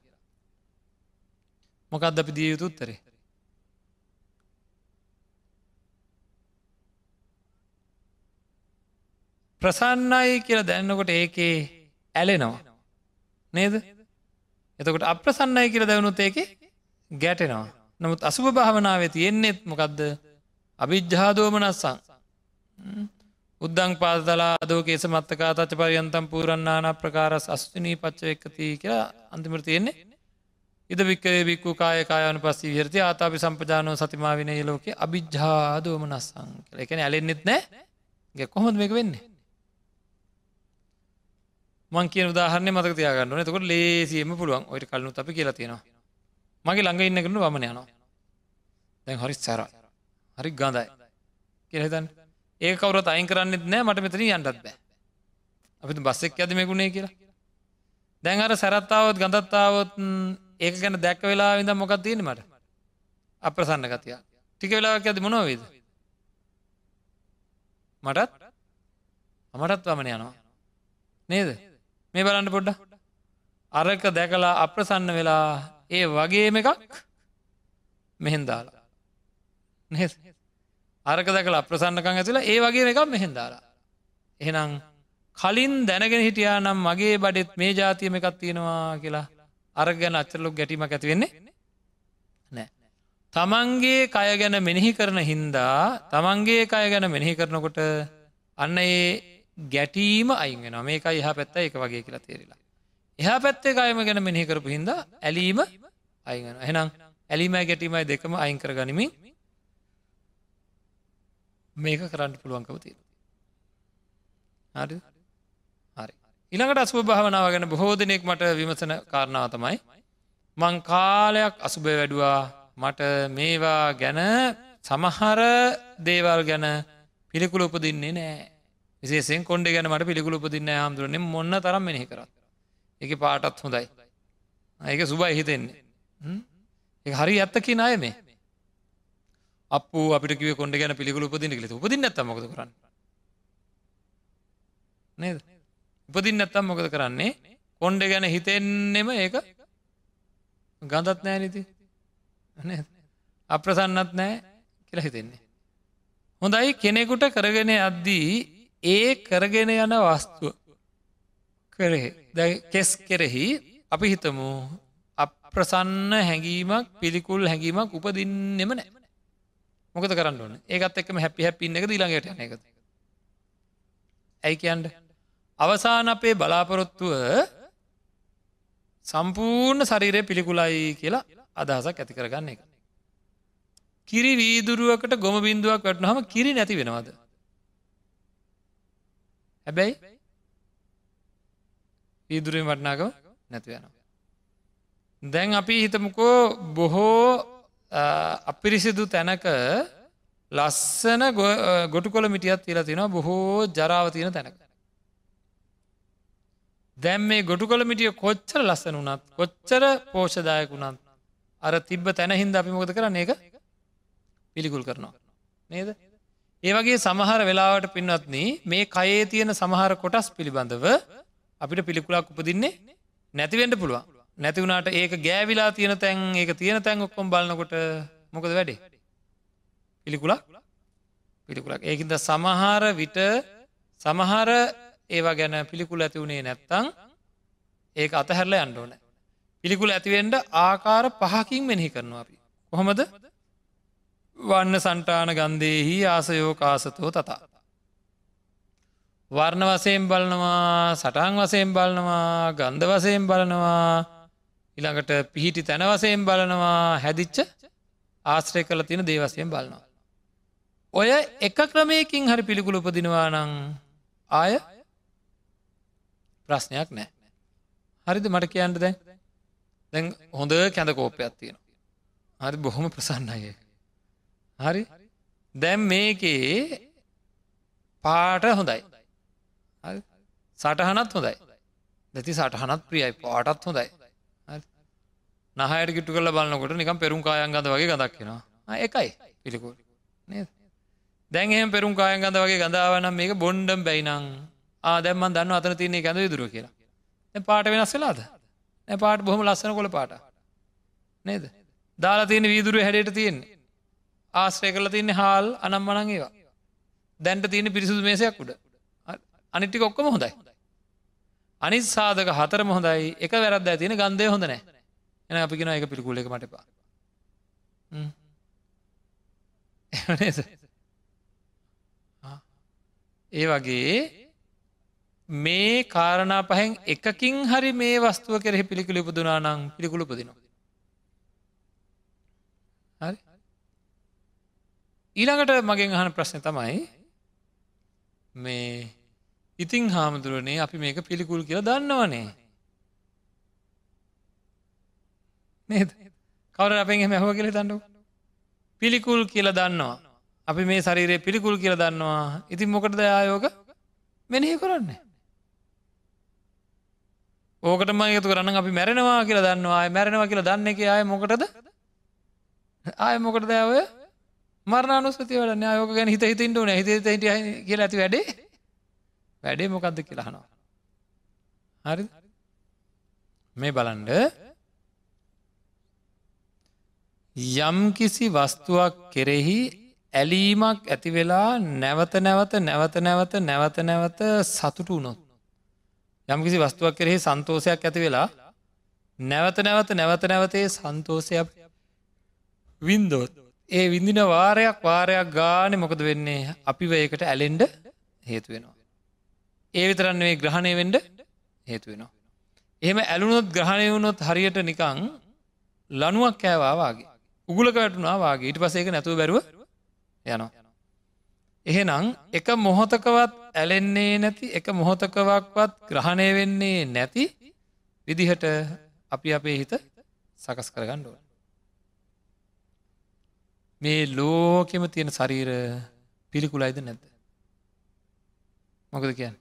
මොකක්ද අපි දිය යුතු උත්තරේ ප්‍රසන්නයි කියල දැන්නකොට ඒකේ ඇලෙනවා. නේද? එතකොට අප්‍රසන්නයි කියල දැවනුත් ඒක ගැටෙනවා. නමුත් අසුභ භාවනාවේ තියෙන්නේෙත් මොකක්ද අභිජ්ජාදෝමනස්සං උද්දං පාදලා දෝකේස මත්තකා තච්ච පරියන්තම් පූරන්නාන ප්‍රකාරස් අස්තුනී පච්ච එක්කති කියලා අන්තිමර තියෙන්නේ. ඉද වික්කේ බික්කු කාය කායන පස්සී විරති ආතාපි සම්පජානෝ සතිමා විනය ලෝක අභිජ්ජාදුවම නස්සං කළ එකන ඇලෙන්න්නෙත් නෑ. ගැ කොහොඳ මේක වෙන්නේ? මං කිය උදාහරන මතක තියාගන්න තකොට ලේසියම පුළුවන් ඔයට කලනු අපි කියලා තියෙනවා. මගේ ළඟ ඉන්න කරනු වමන යනවා. දැන් හරි සැර හරි ගඳයි කියලතන් ඒ කවරත් අයින් කරන්නෙත් නෑ. මට මෙතන යන්නත් බෑ. අපිතු බස්සෙක් ඇද මෙකුණේ කියලා. දැන් අර සැරත්තාවත් ගඳත්තාවත් ඒක ගැන දැක්ක වෙලා විඳ මොකක් තියෙන මට? අප්‍රසන්න ගතිය ටික වෙලාවක් ඇද මොනොවේද මටත්? අමටත් වමන යනවා. නේද? මේ බලන්න පොඩ්ඩ අරක දැකලා අප්‍රසන්න වෙලා ඒ වගේම එකක් මෙහෙන් දාලා. අරක දැකලා අප්‍රසන්නකං ඇතුලා ඒ වගේ එකක් මෙහෙන් දාලා. එහෙනම් කලින් දැනගෙන හිටියා නම් මගේ බඩෙත් මේ ජාතියම එකක් තියෙනවා කියලා අරගැන අච්චරලොක් ගැටීමක් ඇතිවෙන්නේ නෑ. තමන්ගේ කය ගැන මෙනෙහි කරන හින්දා තමන්ගේ කය ගැන මෙනෙහි කරනකොට අන්න ඒ ගැටීම අයිගෙන මේක එහ පැත්ත එක වගේ කියලා තේරලා. එහා පැත්තේ කයම ගැන මෙනෙහි කරපු හින්දා ඇලීම අයිගෙන එහෙනම් ඇලිමයි ගැටීමයි දෙකම අයින් කර ගනිමින් මේක කරන්න පුළුවන්කව තියෙන. හරි ඉළඟට අසුභ භාවනාව ගැන බොහෝ දෙනෙක් මට විමසන කාරණාව තමයි. මං කාලයක් අසුභය වැඩුවා මට මේවා ගැන සමහර දේවල් ගැන පිළිකුල උපදින්නේ නෑ විසේෙන් කොන්ඩ ගැන මට පිළිකුල උපදින්න හාමුදුරනෙ. මොන්න තරම් මෙහි කරත්. එක පාටත් හොඳයි. ඒක සුබයි හිතෙන්නේ. ඒ හරි ඇත්තකි නාය මේ. අප අපිට කිව කොඩ ගැන පිළිකුල උපදින්න කළ උපදින්න ඇත්තමකද කරන්න? නේද? උපදින් නැත්තම් මොකද කරන්නේ? කොන්්ඩ ගැන හිතෙන්නෙම ඒක ගඳත් නෑ නිති අප්‍රසන්නත් නෑ කියලා හිතෙන්නේ. හොඳයි කෙනෙකුට කරගෙන අද්දී ඒ කරගෙන යන වස්තුව. කරෙහි. කෙස් කෙරෙහි අපි හිතමු අප්‍රසන්න හැඟීමක් පිළිකුල් හැඟීමක් උපදින්නෙම නෑ. මොකද කරන්න ඕන? ඒකත් එක්ම හැපි හැපින්න එක දීළඟට යන එකද? ඇයි කියන්ට අවසාන අපේ බලාපොරොත්තුව සම්පූර්ණ ශරීරය පිළිකුලයි කියලා අදහසක් ඇති කරගන්න එක. කිරි වීදුරුවකට ගොම බින්දුවක් වැටන හම කිරි නැති වෙනවාද. හැබැයි වීදුරුවෙන් වටනාකව නැතිවෙනවා. දැන් අපි හිතමුකෝ බොහෝ අපිරිසිදු තැනක ලස්සන ගොටු කොළ මිටියත් තිලා තින බොහෝ ජරාව තියෙන තැනක. දැම් මේ ගොටු කොළ මිටිය කොච්චර ලස්සන වනත් කොච්චර පෝෂදායක වුණත් අර තිබ්බ තැන හින්ද අපි මොකද කරන්න එක පිළිකුල් කරනවා. නේද. ඒවගේ සමහර වෙලාවට පින්වත්න මේ කයේ තියෙන සමහර කොටස් පිළිබඳව අපිට පිළිකුලක් උපදින්නේ නැතිවෙන්ට පුළුවන්. නැතිවුණට ඒක ගෑවිලා තියෙන තැන් ඒක තියෙන තැන් ඔක්කොම් බලන්නකොට මොකද වැඩේ? පිළිකුලක්? පිළිකුලක්. ඒකින්ද සමහර විට සමහර ඒවා ගැන පිළිකුල් ඇති වුණේ නැත්තං ඒක අතහැරල අන්ඩෝන. පිළිකුල් ඇතිවෙන්ඩ ආකාර පහකින් මෙහි කරනවා අපි. කොහොමද? වන්න සන්ටාන ගන්දයෙහි ආසයෝ කාසතෝ තතා. වර්ණ වසයෙන් බලනවා සටන් වසයෙන් බලනවා ගන්ධ වසයෙන් බලනවා ඉළඟට පිහිටි තැන වසයෙන් බලනවා හැදිච්ච ආශ්‍රය කළ තියෙන දේවසයෙන් බලනවා. ඔය එක ක්‍රමයකින් හරි පිළිකුල උපදිනවා නං ආය ප්‍රශ්නයක් නෑ. හරිද මට කියන්න දැන් දැන් හොඳ කැඳ කෝපයක් තියෙන. හරි බොහොම ප්‍රසන්නය. හරි? දැම් මේකේ පාට හොඳයි. සටහනත් හොඳයි. නැති සටහනත් ප්‍රියයි පාටත් හොඳයි. නහයට කිට්ටු කල බලන්නකොට නිකම් පෙරුම් කායන් ගඳ වගේ ගදක් වෙනවා එකයි පිළිකුල්. දැන් පෙරුම් කායන් ගඳ වගේ ගඳාවනම් මේක බොන්්ඩම් බැයිනං ආදැම්මන් දන්න අතර තියන්නේ ගැඳ දුර කියලා. පාට වෙනස් වෙලාද? පාට බොහම ලස්සන කොළ පාට නේද? දාලා තියෙන වීදුරුව හැඩට තියෙන්නේ. ආශ්‍රය කල තියන්නේ හාල් අනම් මනං ඒවා. දැන්ට තියෙන පිරිසුදු මේසයක් උඩ. අනිට්ටි ඔක්කම හොඳයි. අනිත් සාධක හතරම හොඳයි. එක වැරද ඇතින ගන්දය හොඳ නෑ. එන අපිගෙන එක පිළිකුල එක මටපා ඒ වගේ මේ කාරණා පහෙන් එකකින් හරි මේ වස්තුව කෙරෙහි පිළිකුල උපදුනා නං පිළිකුළු පදිනවා. හරි? ඊළඟට මගෙන් අහන ප්‍රශ්න තමයි මේ ඉතිං හාමුදුරුවනේ අපි මේක පිළිකුල් කියලා දන්නවනේ. නේද? කවර අපෙන් මැහුව කියල දන්නු පිළිකුල් කියල දන්නවා. අපි මේ ශරීරයේ පිළිකුල් කියල දන්නවා. ඉතින් මොකටද ආයෝග? මෙනෙහි කරන්නේ. ඕකට මයතු කරන්න අපි මැරෙනවා කියලා දන්නවා. මැරෙනවා කියලා දන්න එක අය මොකටද? ආය මොකට දෑවය මරණනුස්පති වල යායෝක ගැන හිත හිතින්ට න හිත හිට කියල ඇති වැඩේ? වැඩේ මොකක්ද කියලාහනවා හරි මේ බලන්ඩ යම් කිසි වස්තුවක් කෙරෙහි ඇලීමක් ඇති වෙලා නැවත නැවත නැවත නැවත නැවත නැවත සතුටු වුණොත් යම්කිසි වස්තුවක් කෙරෙහි සන්තෝෂයක් ඇති වෙලා නැවත නැවත නැවත නැවතේ සන්තෝෂයක් වින්දෝත් ඒ විඳින වාරයක් වාරයක් ගාන මොකද වෙන්නේ අපි වයකට ඇලෙන්ඩ හේතු වෙනවා. ඒ විතරන්නේ ග්‍රහණය වෙන්ඩ හේතු වෙනවා. එහෙම ඇලුනොත් ග්‍රහණය වුණොත් හරියට නිකං ලනුවක් කෑවාවාගේ උගුලක වැටුනා වගේ ඊට පසේක නැතුව බැරුව යනවා. එහෙනම් එක මොහොතකවත් ඇලෙන්නේ නැති එක මොහොතකවක්වත් ග්‍රහණය වෙන්නේ නැති විදිහට අපි අපේ හිත සකස් කරගණ්ඩුව. මේ ලෝකෙම තියෙන ශරීර පිළිකුලයිද නැද්ද. මොකද කියන්න.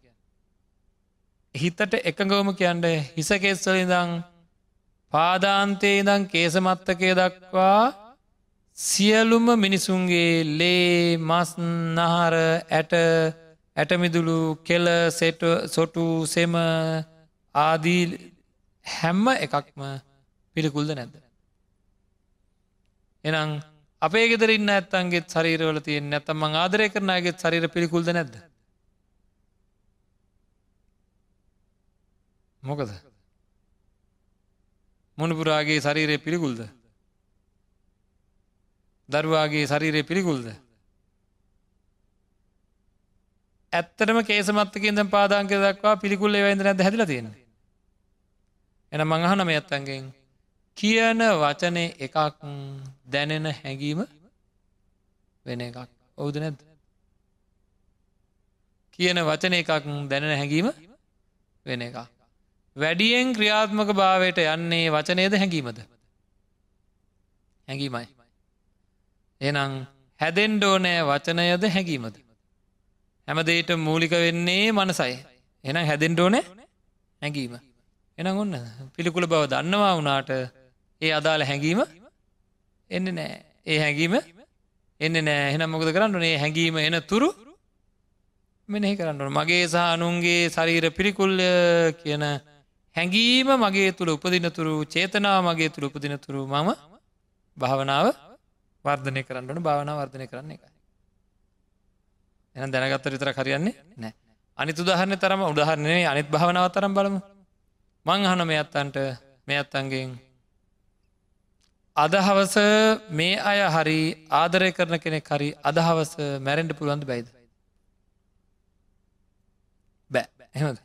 හිතට එකගවම කියන්ට හිසකෙස්සල ඉදං පාදාන්තයේ දං කේසමත්තකය දක්වා සියලුම මිනිසුන්ගේ ලේ මස් නහර ඇට ඇටමිදුළු කෙල සොටු සෙම ආදී හැම්ම එකක්ම පිළිකුල්ද නැද්ද. එනම් අපේ ගෙදරන්න ඇත්තන්ගේ ශරීරවල තියෙන් නැතම ආදරය කරනයගේ ශරීර පිළිකුල්ද නැද්ද. මොකද? මොනපුරාගේ ශරීරය පිළිකුල්ද? දරුවාගේ ශරීරය පිළිකුල්ද? ඇත්තටම කේසමත්තකින්ද පාදාංක දක්වා පිළිකුල්ල වැඳ නැද හැදිල තියෙන එන මඟහනම ඇත්තන්ගෙන් කියන වචනය එකක් දැනෙන හැඟීම වෙන එකක්. ඔවුද නැද්ද? කියන වචන එකක් දැනෙන හැඟීම වෙන එකක්. වැඩියෙන් ක්‍රියාත්මක භාවයට යන්නේ වචනයද හැඟීමද? හැඟීමයි. එනම් හැදෙන්ඩෝනෑ වචනයද හැඟීමද? හැමදේට මූලික වෙන්නේ මනසයි. එනම් හැදෙන්ඩෝනෑ හැඟීම. එන ඔන්න පිළිකුල බව දන්නවා වනාට ඒ අදාළ හැඟීම එන්න නෑ. ඒ හැඟීම එන්න නෑ. එහෙනම් මොකද කරන්නුනේ හැඟීම එන තුරු මෙනෙහි කරන්නට මගේ සහ අනුන්ගේ ශරීර පිළිකුල්ය කියන හැඟීම මගේ තුළ උපදිනතුරු චේතනාව මගේ තුළ උපදිනතුරු මම භාවනාව වර්ධනය කරන්නට භාවනා වර්ධනය කරන්න එකයි. එන දැනගත්ත විතර කරයන්නේ නෑ. අනිත් උදාහරණය තරම උදාහරණය අනිත් භාවනාව තරම් බලමු. මං අහන මේ අත්තන්ට මේ අත්තන්ගෙන් අදහවස මේ අය හරි ආදරය කරන කෙනෙක් හරි අදහවස මැරෙන්ඩ පුළුවන්ද බයිද බෑ. එහෙමද?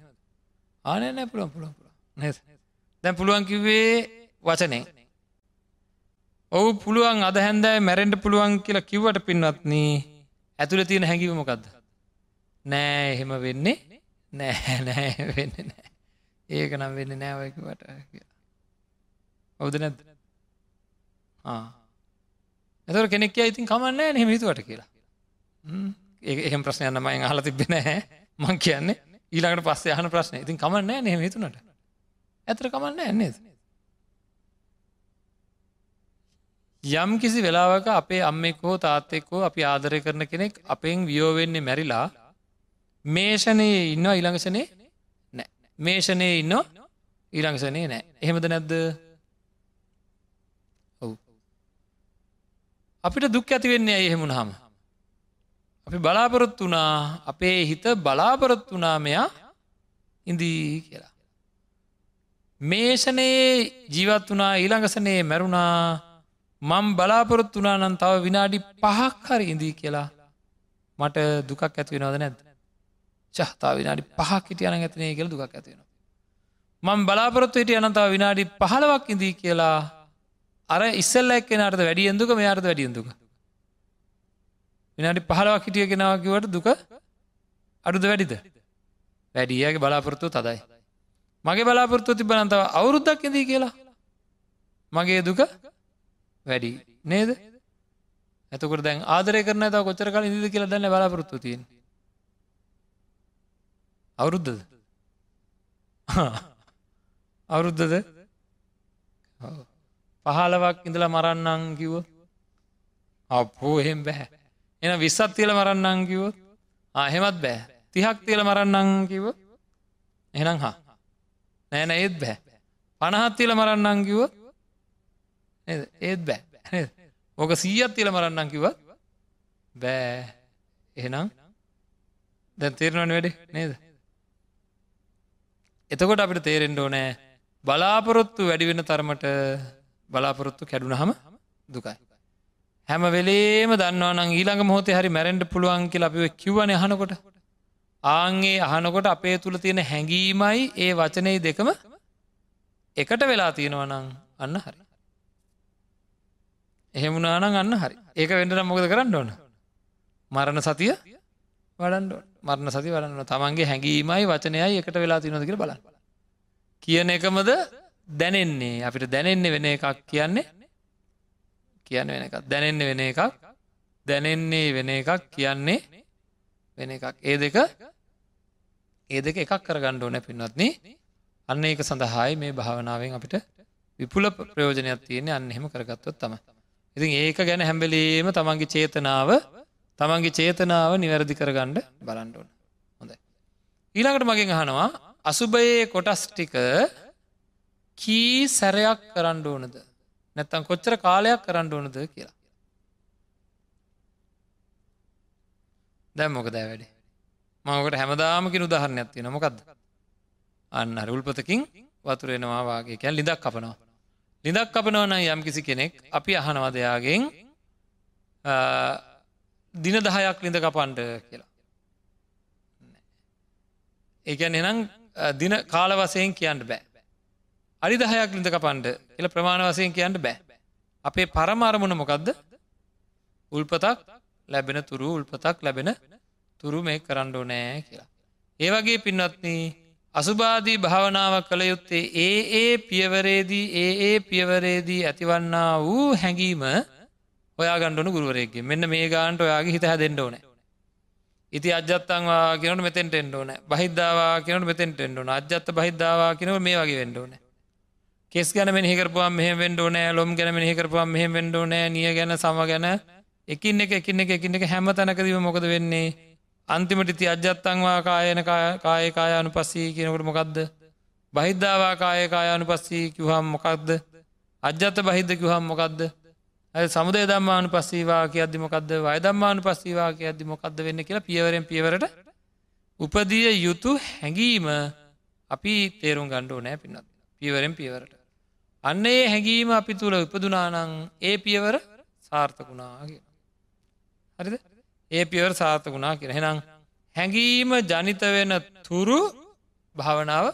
ආනය නෑ පුළුවන් පුළුවන් දැන් පුළුවන් කිව්වේ වචනේ. ඔවු පුළුවන් අද හැන්දෑ මැරෙන්ඩ පුළුවන් කියලා කිව්වට පින්වත්න ඇතුළ තියෙන හැඟිවමකක්ද නෑ එහෙම වෙන්නේ නෑ නෑ වෙන්න නෑ. ඒක නම් වෙන්න නෑවයකට ඔවුද නැද්ද? එතර කෙනෙක් ඉතින් කමන්න නෙම හිතුවට කියලා. ඒ එහෙම ප්‍රශ්නයන්න මයින් අහල තිබෙන හැ මං කියන්නේ ඊළඟට පස්සේ යහන ප්‍රශ්නය ඉතින් කමන්න නෙම හිතුනට ඇතර කමන්න ඇන්නේද. යම් කිසි වෙලාවක අපේ අම්මෙක්කෝ තාත්තෙක්කෝ අපි ආදරය කරන කෙනෙක් අපෙන් වියෝවෙන්නේ මැරිලා මේෂණයේ ඉන්න ඊළඟසනේ නෑ මේෂණය ඉන්න ඊළඟසනේ නෑ එහෙමද නැද්ද ඔවු අපිට දුක් ඇතිවෙන්නේ ඇයි එහෙමුණ හම අපි බලාපොරොත්තු වනා අපේ හිත බලාපොරොත්තු වනා මෙයා ඉදී කියලා. මේෂනයේ ජීවත් වනා ඊළඟසනයේ මැරුණා. මං බලාපොරොත් වනා නම් තව විනාඩි පහක් හරි ඉදී කියලා. මට දුකක් ඇතිවෙනවද නැද්ද? චහතා විනාඩි පහක් හිට යන ඇතිනේ කියල දුකක් ඇතිවෙන. මං බලාපොරොත්තු හිට අනතාව විනාඩි පහලවක් ඉදී කියලා අර ඉස්සල්ල එක්කෙනට වැඩියන්දුක මෙයාට වැඩියන්දුක විනාඩි පහලවක් හිටිය කෙනවාකිවට දුක අඩුද වැඩිද? වැඩියගේ බලාපොරොත්තු තදයි. මගේ බලාපොරොත්තු තිබනන්තව අවුරුද්දක් එදී කියලා. මගේ දුක වැඩි. නේද? ඇතකට දැන් ආදරය කරන ත කොච්චර කල ඉදිද කියලා දන්න බලාපොරොත්තු තියෙන් අවුරුද්ධද අවුරුද්ධද පහලවක් ඉඳලා මරන්නං කිව අපෝ එහෙම බැහැ එන විස්සත් තියල මරන්නං කිව ආහෙමත් බෑ. තිහක් තියල මරන්නං කිව එනම් හා. නෑන ඒත් බෑ. පණහත් තියල මරන්නං කිව ඒත් බෑ. ඕක සීයත් තියල මරන්නං කිව බෑ. එහෙනම්? දැන් තේරනවන වැඩි? නේද? එතකොට අපිට තේරෙන්ඩ ඕනෑ බලාපොරොත්තු වැඩිවෙන තරමට බලාපොරොත්තු කැඩුනහම දුකයි. හැම වෙලේම දන්නවන ඊළඟ මොහොතේ හරි මැරෙන්ඩ පුළුවන් කියලා අපිව කිව්වන අහනකොට. ආන්ගේ අහනකොට අපේ තුළ තියෙන හැඟීමයි ඒ වචනය දෙකම එකට වෙලා තියෙනවනං අන්න හරි. එහෙමුණනානං අන්න හරි. ඒක වෙන්ඩන මොකද කරන්න ඕන? මරණ සතිය වඩන්ඩ මරණ සති වඩන්න තමන්ගේ හැඟීමයි වචනයයි එකට වෙලා තිනොදකර බලන්න. කියන එකමද දැනෙන්නේ අපිට දැනෙන්නේ වෙන එකක් කියන්නේ කියන්න වෙන එකක්. දැනෙන්නේ වෙන එකක් දැනෙන්නේ වෙන එකක් කියන්නේ වෙන එකක්. ඒ දෙක ඒ දෙක එකක් කරගණ්ඩ ඕන පින්වත්න. අන්න ඒක සඳහායි මේ භාවනාවෙන් අපිට විපුල ප්‍රයෝජනයක් තියෙන්නේ. අන්න එහෙම කරගත්තොත් තම ඉතින් ඒක ගැන හැම්බෙලීම තමන්ගේ චේතනාව තමන්ගේ චේතනාව නිවැරදි කරගණ්ඩ බලන්ඩෝන හොඳ ඊළඟට මගෙන් අහනවා අසුභයේ කොටස් ටික කී සැරයක් කරන්න ඕනද? නැත්තම් කොච්චර කාලයක් කරන්න ඕනද කියලා. දැම් මොක දෑ වැඩි? මකට හැමදාමකින් උදාහරණයක් තියෙන මොකක්ද අන්න හරුල්පතකින් වතුරෙනවා වගේ කැන් ලිදක් කපනවා. ලිදක් කපනවන යම් කිසි කෙනෙක් අපි අහනවදයාගෙන් දින දහයක් ලිඳ කපන්ඩ කියලා. ඒකැන් එනම් දින කාල වසයෙන් කියන්න බෑ. අඩි දහයක් ලිඳ කපන්ඩ එල ප්‍රමාණ වසයෙන් කියන්න බෑ. අපේ පරමාරමුණ මොකක්ද උල්පතක් ලැබෙන තුරු උල්පතක් ලැබෙන තුරු මේ කරන්නඩෝ නෑ කියලා. ඒවගේ පින්වත්න අසුබාදී භාවනාවක් කළ යුත්තේ ඒ ඒ පියවරේදී ඒ ඒ පියවරේදී ඇතිවන්නා වූ හැඟීම ඔයා ගණ්ඩුවන ගුරුවරයගේ මෙන්න මේ ගාන්ට ඔයාගේ හිත හැදෙන්ඩ ඕනෑ. ඉති අජත්තන්වා කියනට මෙතෙන්ට එන්ඩෝන බහිද්ධවා කියනට මෙතෙන්ට එන්ඩෝන අජත්ත බහිද්ධවා කියනව මේ වගේ වෙන්ඩෝන කෙස් ගැන මෙහිකරපුුවම් මෙහ වෙන්ඩෝනෑ ලොම් ගැන මෙහිකරපුුවම් මෙහ වෙන්ඩෝනෑ නිය ගැන සම ගැන. එකින් එක එකින් එක එකින් එක හැම තැනකදීම මොකද වෙන්නේ? අන්තිමට ති අජත්තන්වා කායන කාය කාය අනු පස්සී කියනකට මොකක්ද බහිද්ධවා කාය කාය අනු පස්සී කිවහම් මොකක්ද අජ්‍යත්ත බහිද්ධ කිවහම් මොකක්ද සමුදය දම්මානු පස්සීවා කියද්දි මොකක්ද වයදම්මානු පස්සීවා කියද්දි මොකක්ද වෙන්න කියලා පියවරෙන් පියවරට උපදිය යුතු හැඟීම අපි තේරුම් ගණ්ඩෝ නෑ පින්නත් පියවරෙන් පියවරට. අන්න ඒ හැඟීම අපි තුළ උපදුනානං ඒ පියවර සාර්ථකුණා කිය. හරිද? ඒ පියවර සාර්ථකුණා කියෙන හෙනම් හැඟීම ජනිත වෙන තුරු භාවනාව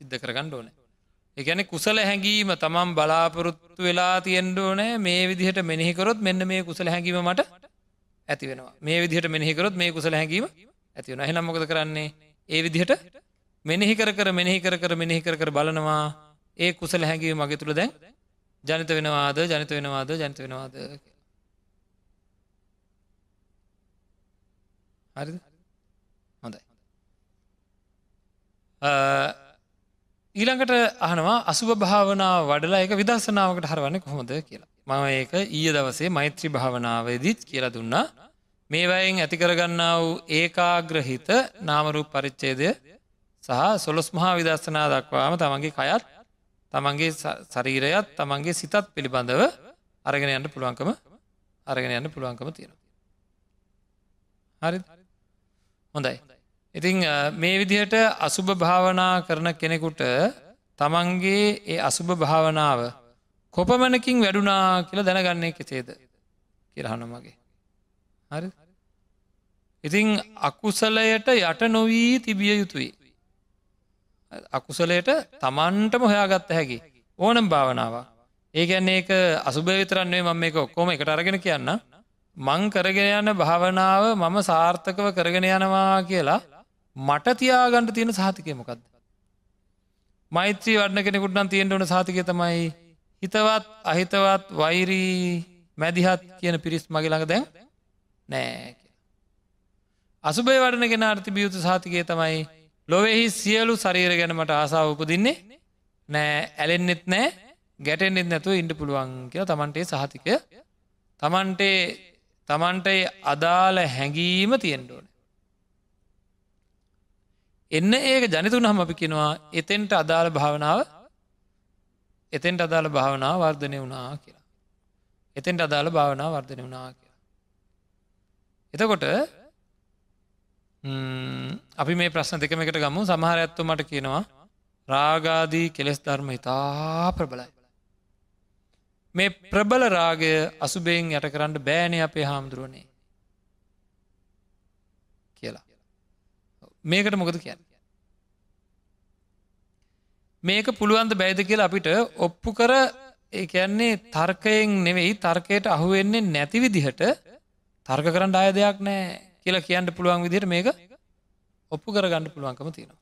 සිද්ධ කරගන්න ඕනෑ. එකන කුසල හැඟීම තමන් බලාපොරොත්තු වෙලා තියෙන්ඩෝ නෑ මේ විදිහට මෙනෙහිකරොත් මෙන්න මේ කුසල හැඟීම මට ඇති වෙනවා. මේ විදිහට මෙනෙහිකරොත් මේ කුසල හැඟීම ඇතිවන හෙනම් මොකද කරන්නේ? ඒ විදිහට මෙනෙහි කර කර මෙනෙහි කර කර මෙනෙහි කර කර බලනවා. ඒ කුසල හැඟීම මගේ තුළ දැන් ජනිත වෙනවාද ජනිත වෙනවාද ජනිත වෙනවාද හරි හොඳයි ඊළඟට අහනවා අසුභ භාවනාව වඩලා එක විදර්ශනාවකට හරවන්න කොහොමද කියලා. මම ඒක ඊය දවසේ මෛත්‍රී භාවනාවේදීත් කියලා දුන්නා. මේවයින් ඇතිකරගන්නා වූ ඒකාග්‍රහිත නාමරූප පරිච්චේදය සහ සොලොස් මහා විදර්ශනා දක්වාම තමන්ගේ කයත් තමන්ගේ ශරීරයත් තමන්ගේ සිතත් පිළිබඳව අරගෙන යන්න පුළුවන්කම අරගෙන යන්න පුළුවන්කම තියෙන. හරි හොඳයි. ඉතිං මේ විදිහට අසුභ භාවනා කරන කෙනෙකුට තමන්ගේ ඒ අසුභ භාවනාව කොපමණකින් වැඩුනා කියලා දැනගන්නේ කෙසේද කියරහන මගේ හරි ඉතිං අකුසලයට යට නොවී තිබිය යුතුයි අකුසලයට තමන්ටම හොයාගත්ත හැකි. ඕනම් භාවනාව ඒගැන්නේ ඒක අසුභ විතරන්නේ මම එක ඔක්කොම එකට අරගෙන කියන්න මං කරගෙන යන භාවනාව මම සාර්ථකව කරගෙන යනවා කියලා මට තියාගණඩ තියෙන සාතිකය මොකක්ද. මෛත්‍රී වඩන කෙනෙකුට නම් තියෙන්ට ඕන සාතිකය තමයි හිතවත් අහිතවත් වෛරී මැදිහත් කියන පිරිස් මගේ ළඟ දැන් නෑ අසුබේ වඩන ගෙන අර්ථි බියුතු සාතිකය තමයි ලොවෙහි සියලු ශරීර ගැනමට ආසාාව උපදින්නේ නෑ ඇලෙන්න්නෙත් නෑ ගැටෙන්ෙත් නැතුව ඉන්ඩ පුළුවන් කියලා තමන්ටේ සහතිකය. තමන්ටේ තමන්ට අදාළ හැඟීම තියෙන්ඩෝන එන්න ඒක ජනිතුන් හම අපි කෙනවා එතෙන්ට අදාළ භාවනාව එතෙන්ට අදාළ භාවනාව වර්ධනය වුණා කියලා. එතෙන්ට අදාළ භාවනාව වර්ධනය වුණා කියලා. එතකොට අපි මේ ප්‍රශ්න දෙකම එකට ගමු සමහර ඇත්තු මට කියනවා රාගාදී කෙලෙස් ධර්ම ඉතා ප්‍රබලයි. මේ ප්‍රබල රාගය අසුබෙන් යට කරන්න බෑනය අපේ හාමුදුරුවනේ කියලා. මේකට මොකද කියන්න. මේක පුළුවන්ද බැයිද කියලා අපිට ඔප්පු කර ඒ කියන්නේ තර්කයෙන් නෙවෙයි තර්කයට අහුවෙන්නේ නැති විදිහට තර්ක කරන්න අය දෙයක් නෑ කියලා කියන්න පුළුවන් විදිහට මේක ඔප්පු කරගන්න පුළුවන්කම තියෙනවා.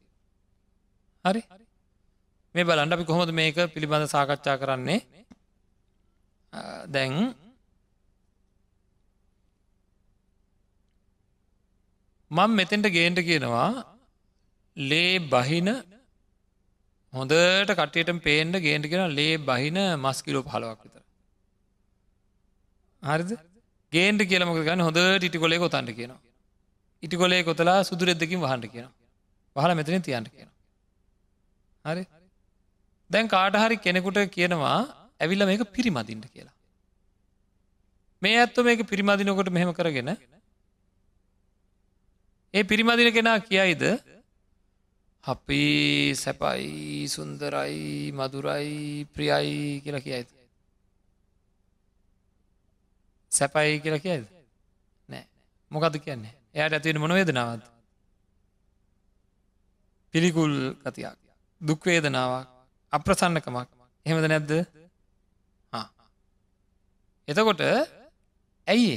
හරි? මේ බලන්ඩ අපි කොහොමද මේක පිළිබඳ සාකච්ඡා කරන්නේ? දැන් මං මෙතෙන්ට ගේන්ට කියනවා ලේ බහින හොඳට කටයට පේන්ට ගේන්ට කියෙන ලේ බහින මස්කිලෝ පහලවක් විතර. හරිද? ගේන්ට කියලමක ගන්න හොඳ ටිටි කොලේ කොතන්ට කියනවා. ඉටි කොලේ කොතලා සුදුරෙද්දකින් වහන්ට කියන පහල මෙතන තියන්ට කියන හරි? දැන් කාට හරි කෙනෙකුට කියනවා ඇවිල්ල මේක පිරිමදින්ට කියලා. මේ ඇත්ත මේක පිරිමදිනකොට මෙහෙම කරගෙන ඒ පිරිමදින කෙනා කියයිද? අපි සැපයි සුන්දරයි මදුරයි ප්‍රියයි කියලා කියයිද? සැපයි කියලා කියයිද? නෑ. මොකද කියන්නේ? එයට ඇතිවෙන මොන වේදනාවත් පිළිකුල් කතියක් දුක්වේදනාවක් අප්‍රසන්නකමක්. එහෙමද නැද්ද? එතකොට ඇයි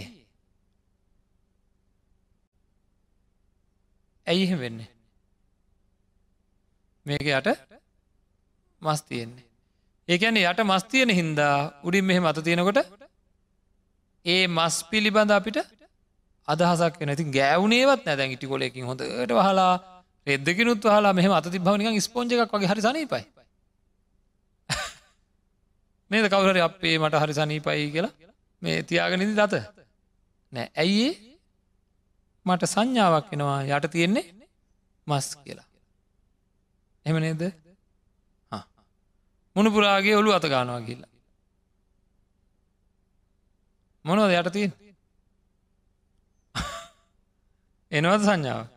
ඇයි එහෙම වෙන්නේ? මේක යට මස් තියෙන්නේ. ඒකැන යට මස් තියෙන හින්දා උඩින් මෙහෙම අත තියෙනකොට ඒ මස් පිළිබඳ අපිට අදහසක් නැති ගෑවනේවත් නැදැන් ඉටි කොලෙකින් හොඳට වහලා රෙද්දකිනුත් හලා මෙහම අති භවනික ස්පෝජ එකක් වගේ හරි සනීපයි. නේද? කවුහර අපේ මට හරි සනීපයි කියලා මේ තියාගනිදි දත නෑ. ඇයිඒ මට සංඥාවක් වෙනවා යට තියෙන්නේ මස් කියලා. එම නේද? මුණපුරාගේ ඔලු අත ගානවා කියලා. මොනවද යට තියෙන් එනවද සංඥාව?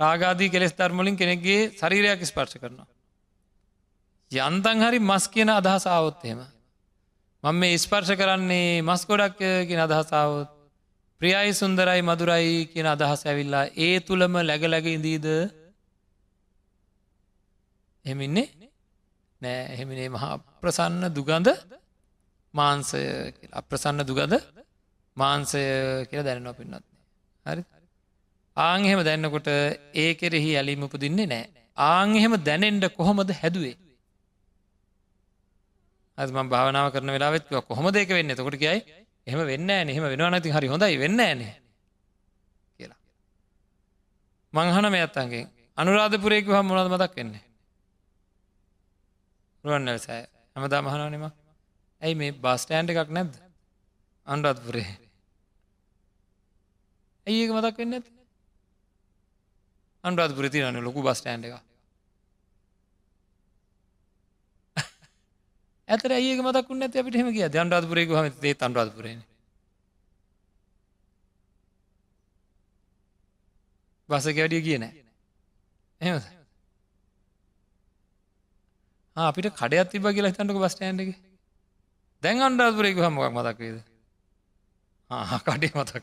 රාගාදී කෙස් ධර්මලින් කෙනෙක්ගේ ශරීරයක් ස්පර්ශ කරනවා. යන්තන් හරි මස් කියන අදහසාවොත් එහෙම. මං මේ ස්පර්ශ කරන්නේ මස් ගොඩක් කියෙන අදහසාවොත් ප්‍රියයි සුන්දරයි මදුරයි කියන අදහස ඇවිල්ලා ඒ තුළම läගලැග ඉදීද එමින්නේ නෑ එහෙමිනේ මහා ප්‍රසන්න දුගඳ මාන්සය අප්‍රසන්න දුගඳ මාන්සය කියල දැනනවා පින්නත් හරි? ආංහෙම දැන්නකොට ඒ කෙරෙහි ඇලීම උපදින්නේ නෑ ආංහෙම දැනෙන්ට කොහොමද හැදුවේ? අම භාවනාව කරන වෙලාවෙත් කොහොම දෙක වෙන්න? තකොට කියයි එහම වෙන්න එහෙම වෙනවා නැති හරි හොඳයි වෙන්න න කියලා. මංහන මේ අත්තන්ගේ අනුරාධපුරේක හම මොනද මදක් වෙන්නේ? රුවන්නල් සෑ හමදා මහනවනම ඇයි මේ බස්ටෑන්ඩ එකක් නැද්ද? අන්රාධපුරේ. ඇයි ඒක මතක් වෙන්න ඇති අන්රාධ පුරතිරන්න ලොකු බස්ටෑන්ඩ එක ඇතර ඒක මතක් නැත අපිට හෙම කිය අන්රාධපුරයක හම ඒ අන්රාධපුරන බසක වැඩිය කියන එහම අපිට කඩයක් තිබ කියලා හිතන්නක බස්ටෑන්ඩ එක. දැන් අන්රාධපුරයක හමක් මතක් වේද කඩේ මතක්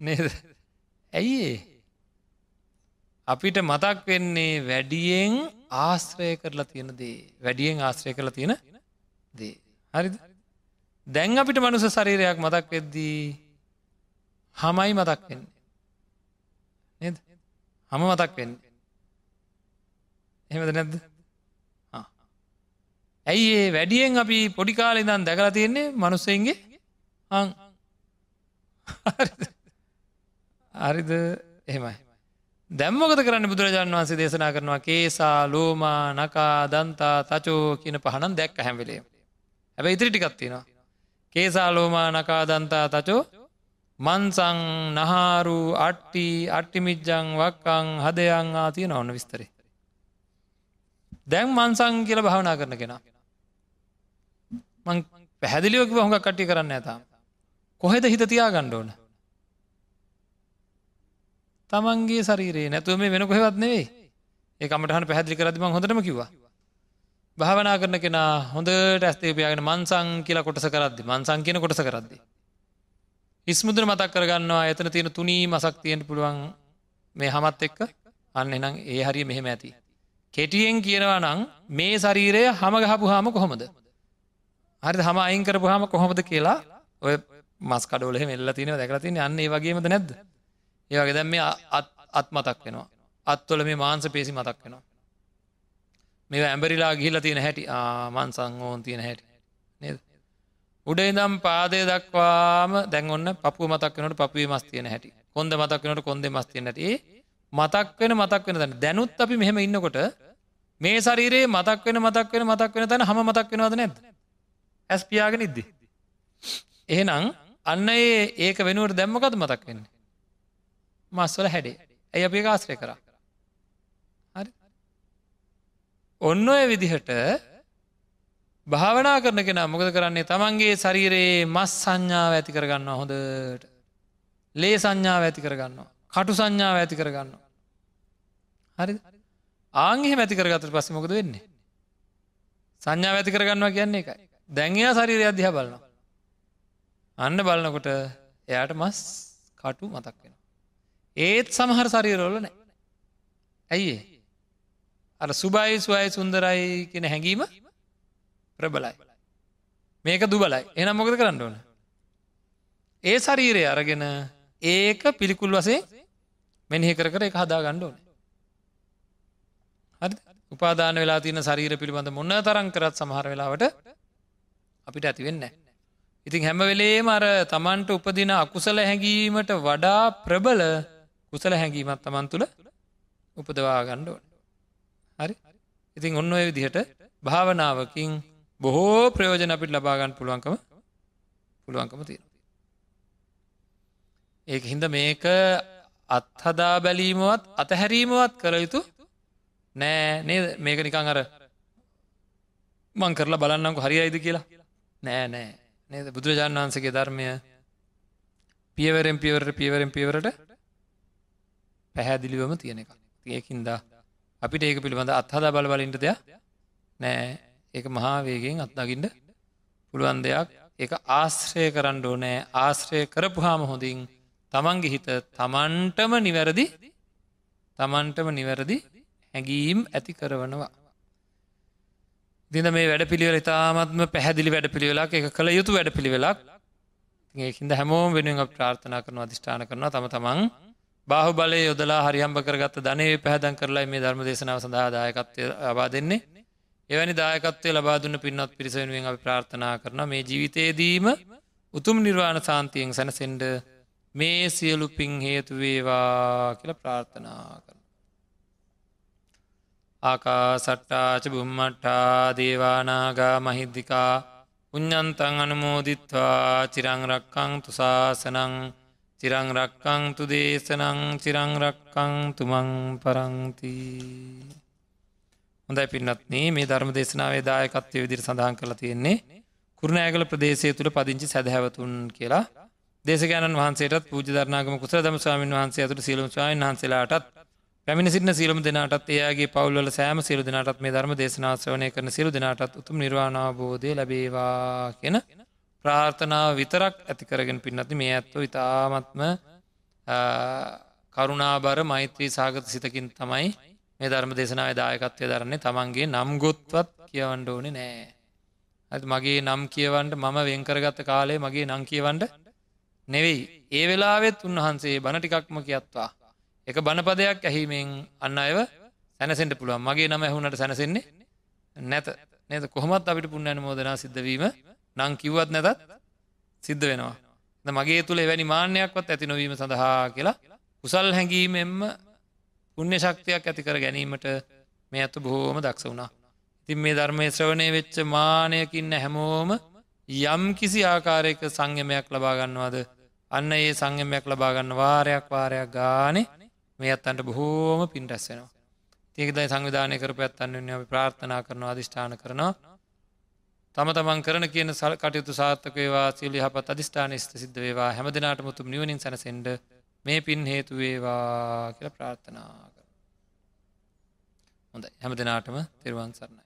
නේද? ඇයි අපිට මතක් වෙන්නේ වැඩියෙන් ආශ්‍රය කරලා තියෙන දේ. වැඩියෙන් ආශ්‍රය කරලා තියෙන දේ. හරිද? දැන් අපිට මනුස ශරීරයක් මතක් වෙද්දී හමයි මතක් වෙන්නේ. නද? හම මතක් වෙන්න. එහෙමද නැද්ද? ඇයි ඒ වැඩියෙන් අපි පොඩිකාල ඉදන් දැකලා තියෙන්නේ මනුස්සයන්ගේ අං? හරිද? එහෙමයි. දැම්මකද කරන්න බුදුරජාණන් වන්සේ දේශනා කරනවා? කේසා ලෝමා නකා දන්තා තචෝ කියන පහනන් දැක්ක හැමිලේ හැබැ ඉතිරි ටිකත්තිනවා කේසා ලෝමා නකා දන්තා තචෝ මන්සං නහාරු අට්ටි අට්ටිමිජ්ජං වක්කං හදයං ආතිය නොන්න විස්තරේ. දැන් මන්සං කියල භාවනා කරන කෙනා. මං පැහැදිලියෝක හොඟ කට්ටි කරන්න ඇතා කොහෙද හිත තියා ගණ්ඩෝන තමන්ගේ සරීරේ නැතුව මේ වෙන කොහෙවත් නෙවෙයි ඒකමටහන පැහැදිලි කරදිම හොඳටම කිවා භාවනා කරන කෙනා හොඳට ඇස්තේපයාගෙන මන්සං කියලා කොටස කරද්දි මන්සං කියන කොටස කරද්දි. ඉස්මුදර මතක් කරගන්නවා එතන තියෙන තුනී මසක් තියෙන්ට පුළුවන් මේ හමත් එක්ක අන්න එනම් ඒ හරිය මෙහෙම ඇති. කෙටියෙන් කියනවා නං මේ ශරීරය හම ගහපු හාම කොහොමද. හරි හම අයින් කරපු හාම කොහොමද කියලා ඔය මස් කඩෝලෙ මෙල්ල තින දැකලා තින අන්න ඒ වගේමද නැද්ද. ඒවගේ දැම් මේ අත් මතක් වෙනවා. අත්වල මේ මාන්ස පේසි මතක් වෙනවා. මේ ඇඹරිලා ගිහිල තියෙන හැටි ආමන් සංහෝන් තියෙන හැටි නේද. උඩේ දම් පාදය දක්වාම දැන් ඔන්න පපු මතක් වනට පපුේ මස් තියෙන හැටි කොන්ද මතක් වනට කොන්ද මස් තියෙන ඇති මතක් වෙන මතක් වෙන තැන දැනුත් අපි මෙහෙම ඉන්නකොට මේ ශරීරයේ මතක් වෙන මතක් වෙන මතක් වෙන තැන හම මතක් වෙනවද නැද ඇස් පියාගෙන ඉද්දි. එහෙනම් අන්න ඒ ඒක වෙනුවට දැම්මකද මතක් වෙන්නේ. මස්වල හැඩේ. ඇය අපේ ආශ්‍රය කරා? ඔන්න ඔය විදිහට භාවනා කරන කෙන මොකද කරන්නේ? තමන්ගේ ශරීරයේ මස් සංඥාව ඇති කරගන්න හොඳට. ලේ සංඥාව ඇති කරගන්නවා. කටු සංඥාව ඇති කරගන්න හරි ආංහෙ ඇති කරගතට පස්ස මොකද වෙන්නේ? සංඥාව ඇති කරගන්නවා කියන්නේ එකයි දැන්යා ශරීරය අධ්‍යා බලනවා. අන්න බලනකොට එයාට මස් කටු මතක් වෙන ඒත් සමහර ශරීරෝල නෑ ඇයිඒ අර සුබයි සුවයි සුන්දරයි කියෙන හැඟීම ප්‍රබලයි. මේක දුබලයි එනම් මොකද කරන්න ඕන. ඒ ශරීරය අරගෙන ඒක පිළිකුල් වසේ මෙනිහි කර කර එක හදා ගණ්ඩෝන. හරි උපාදාන වෙලා තියන ශරීර පිළිබඳ මොන්න තරන් කරත් සමහර වෙලාවට අපිට ඇති වෙන්න. ඉතින් හැම වෙලේම අර තමන්ට උපදින අකුසල හැඟීමට වඩා ප්‍රබල කුසල හැඟීමත් තමන් තුළ උපදවා ගණ්ඩුවන්. හරි? ඉතින් ඔන්න ඔය විදිහට භාවනාවකින් බොහෝ ප්‍රයෝජන අපිට ලබාගන්න පුළුවන්කම පුළුවන්කම තියෙන. ඒක හින්ද මේක අත්හදා බැලීමවත් අතහැරීමවත් කළ යුතු නෑ නේ මේක නිකං අර මං කරලා බලන්නක හරියිද කියලා. නෑ නෑ. නේද? බුදුරජාණන් වහන්සගේ ධර්මය පියවරෙන් පියවරට පියවරෙන් පියවරට පැහැදිලිවම තියෙන එක ඒකින්දා අපිට ඒක පිළිබඳ අත්හදා බලබලින්ට දෙයක් නෑ. ඒක මහා වේගෙන් අත්නගින්ට පුළුවන් දෙයක්. ඒ ආශ්‍රය කරන්න ඕනෑ. ආශ්‍රය කරපු හාම හොඳින් තමන්ගේ හිත තමන්ටම නිවැරදි තමන්ටම නිවැරදි හැඟීම් ඇති කරවනවා. දින මේ වැඩ පිළිවෙල ඉතාමත්ම පැහැදිලි වැඩ පිළිවෙලක් එක කළ යුතු වැඩ පිළිවෙලක් ඒකින්ද හැමෝම් වෙනුවෙන් ප්‍රාර්ථනා කරන අධිෂ්ඨාන කරනවා. තම තමන් බාහු බලය යොදලා හරියම්භ කරගත්ත ධනය පැහදන් කරලා මේ ධර්ම දේශනාව සඳහා දායකත්වය ලබා දෙන්නේ එවැනි දායකත්වය ලබාදුන්න පින්නත් පිරිසවෙනුවෙන් අපි ප්‍රාර්ථනා කරන මේ ජීවිතයේදීම උතුම් නිර්වාණ සාන්තියෙන් සැනසෙන්ඩ මේ සියලු පින් හේතුවේවා කියල ප්‍රාර්ථනා කරන. ආකා සට්ටාච බුම්මට්ටා දේවානාගා මහිද්දිකා උඥන්තන් අනුමෝදිත්වා චිරංරක්කං තුසාසනං චිරංරක්කං තු දේශනං චිරංරක්කං තුමං පරංති හොඳයි පින්නත්න මේ ධර්ම දේශනාවේ දායකත්වය විදිර සඳහන් කරලා තියෙන්නේ කුරුණෑගල ප්‍රදේශය තුළ පදිංචි සැදහැවතුන් කියලා. දේශගෑනන් වහන්සේට පූජ ධර්නාගම කුසර දම ස්වාමීන් වහන්සේ ඇතුට සියලුම් ස්වාමීන් වහන්සේලාටත් පැමිණි සිටින සියලුම දෙනාටත් එයාගේ පවුල්වල සෑම සියලු දෙනාටත් මේ ධර්ම දේශනාශ්‍රවනය කරන සියලු දෙනාටත් උතුම් නිර්වාණාබෝධය ලැබේවා කියන ප්‍රාර්ථනාව විතරක් ඇති කරගෙන පින්නති මේ ඇත්ව ඉතාමත්ම කරුණාබර මෛත්‍රී සාගත සිතකින් තමයි මේ ධර්ම දේශනාව දායකත්වය දරන්නේ. තමන්ගේ නම් ගොත්වත් කියවන්ඩ ඕනෙ නෑ. ඇති මගේ නම් කියවන්ට මම වෙන්කරගත්ත කාලේ මගේ නං කියවන්ඩ නෙවෙයි. ඒ වෙලාවෙත් උන්වහන්සේ බණ ටිකක්ම කියත්වා. එක බණපදයක් ඇහිමෙන් අන්න අයව සැනසෙන්ට පුළුවන්. මගේ නම ඇහුනට සැනසෙන්නේ නැත. නද? කොහොමත් අපිට පුුණ්ඥන මෝදනා සිද්ධවීම නං කිව්වත් නැතත් සිද්ධ වෙනවා. මගේ තුළ එවැනි මාන්‍යයක්වත් ඇති නොවීම සඳහා කියලා කුසල් හැඟීමෙන්ම පුුණ්‍ය ශක්තියක් ඇතිකර ගැනීමට මේ ඇතු බොහෝම දක්ෂ වුණා. ඉතින් මේ ධර්මය ශ්‍රවණය වෙච්ච මානයකින්න හැමෝම යම් කිසි ආකාරයක සංයමයක් ලබාගන්නවාද අන්න ඒ සංයමයක් ලබාගන්න වාරයක් වාරයක් ගානේ මේ අත්තන්ට බොහෝම පින් රැස්සෙනවා. ඒකදයි සංවිධානය කර පැත්තන්න අපි ප්‍රාර්ථනා කරනවා අධිෂ්ඨාන කරනවා තම තමන් කරන කියන සල් කටයුතු සාර්ථක වේවා සියලි හපත් අධිෂ්ඨාන ස්ත සිද්ධ වේවා. හැමදිනාට මුතුම් නිවනින් සැනසෙන්ඩ මේ පින් හේතු වේවා කියල ප්‍රාර්ථනා කර හොඳ හැම දෙනාටම තෙරුවන් සරණයි.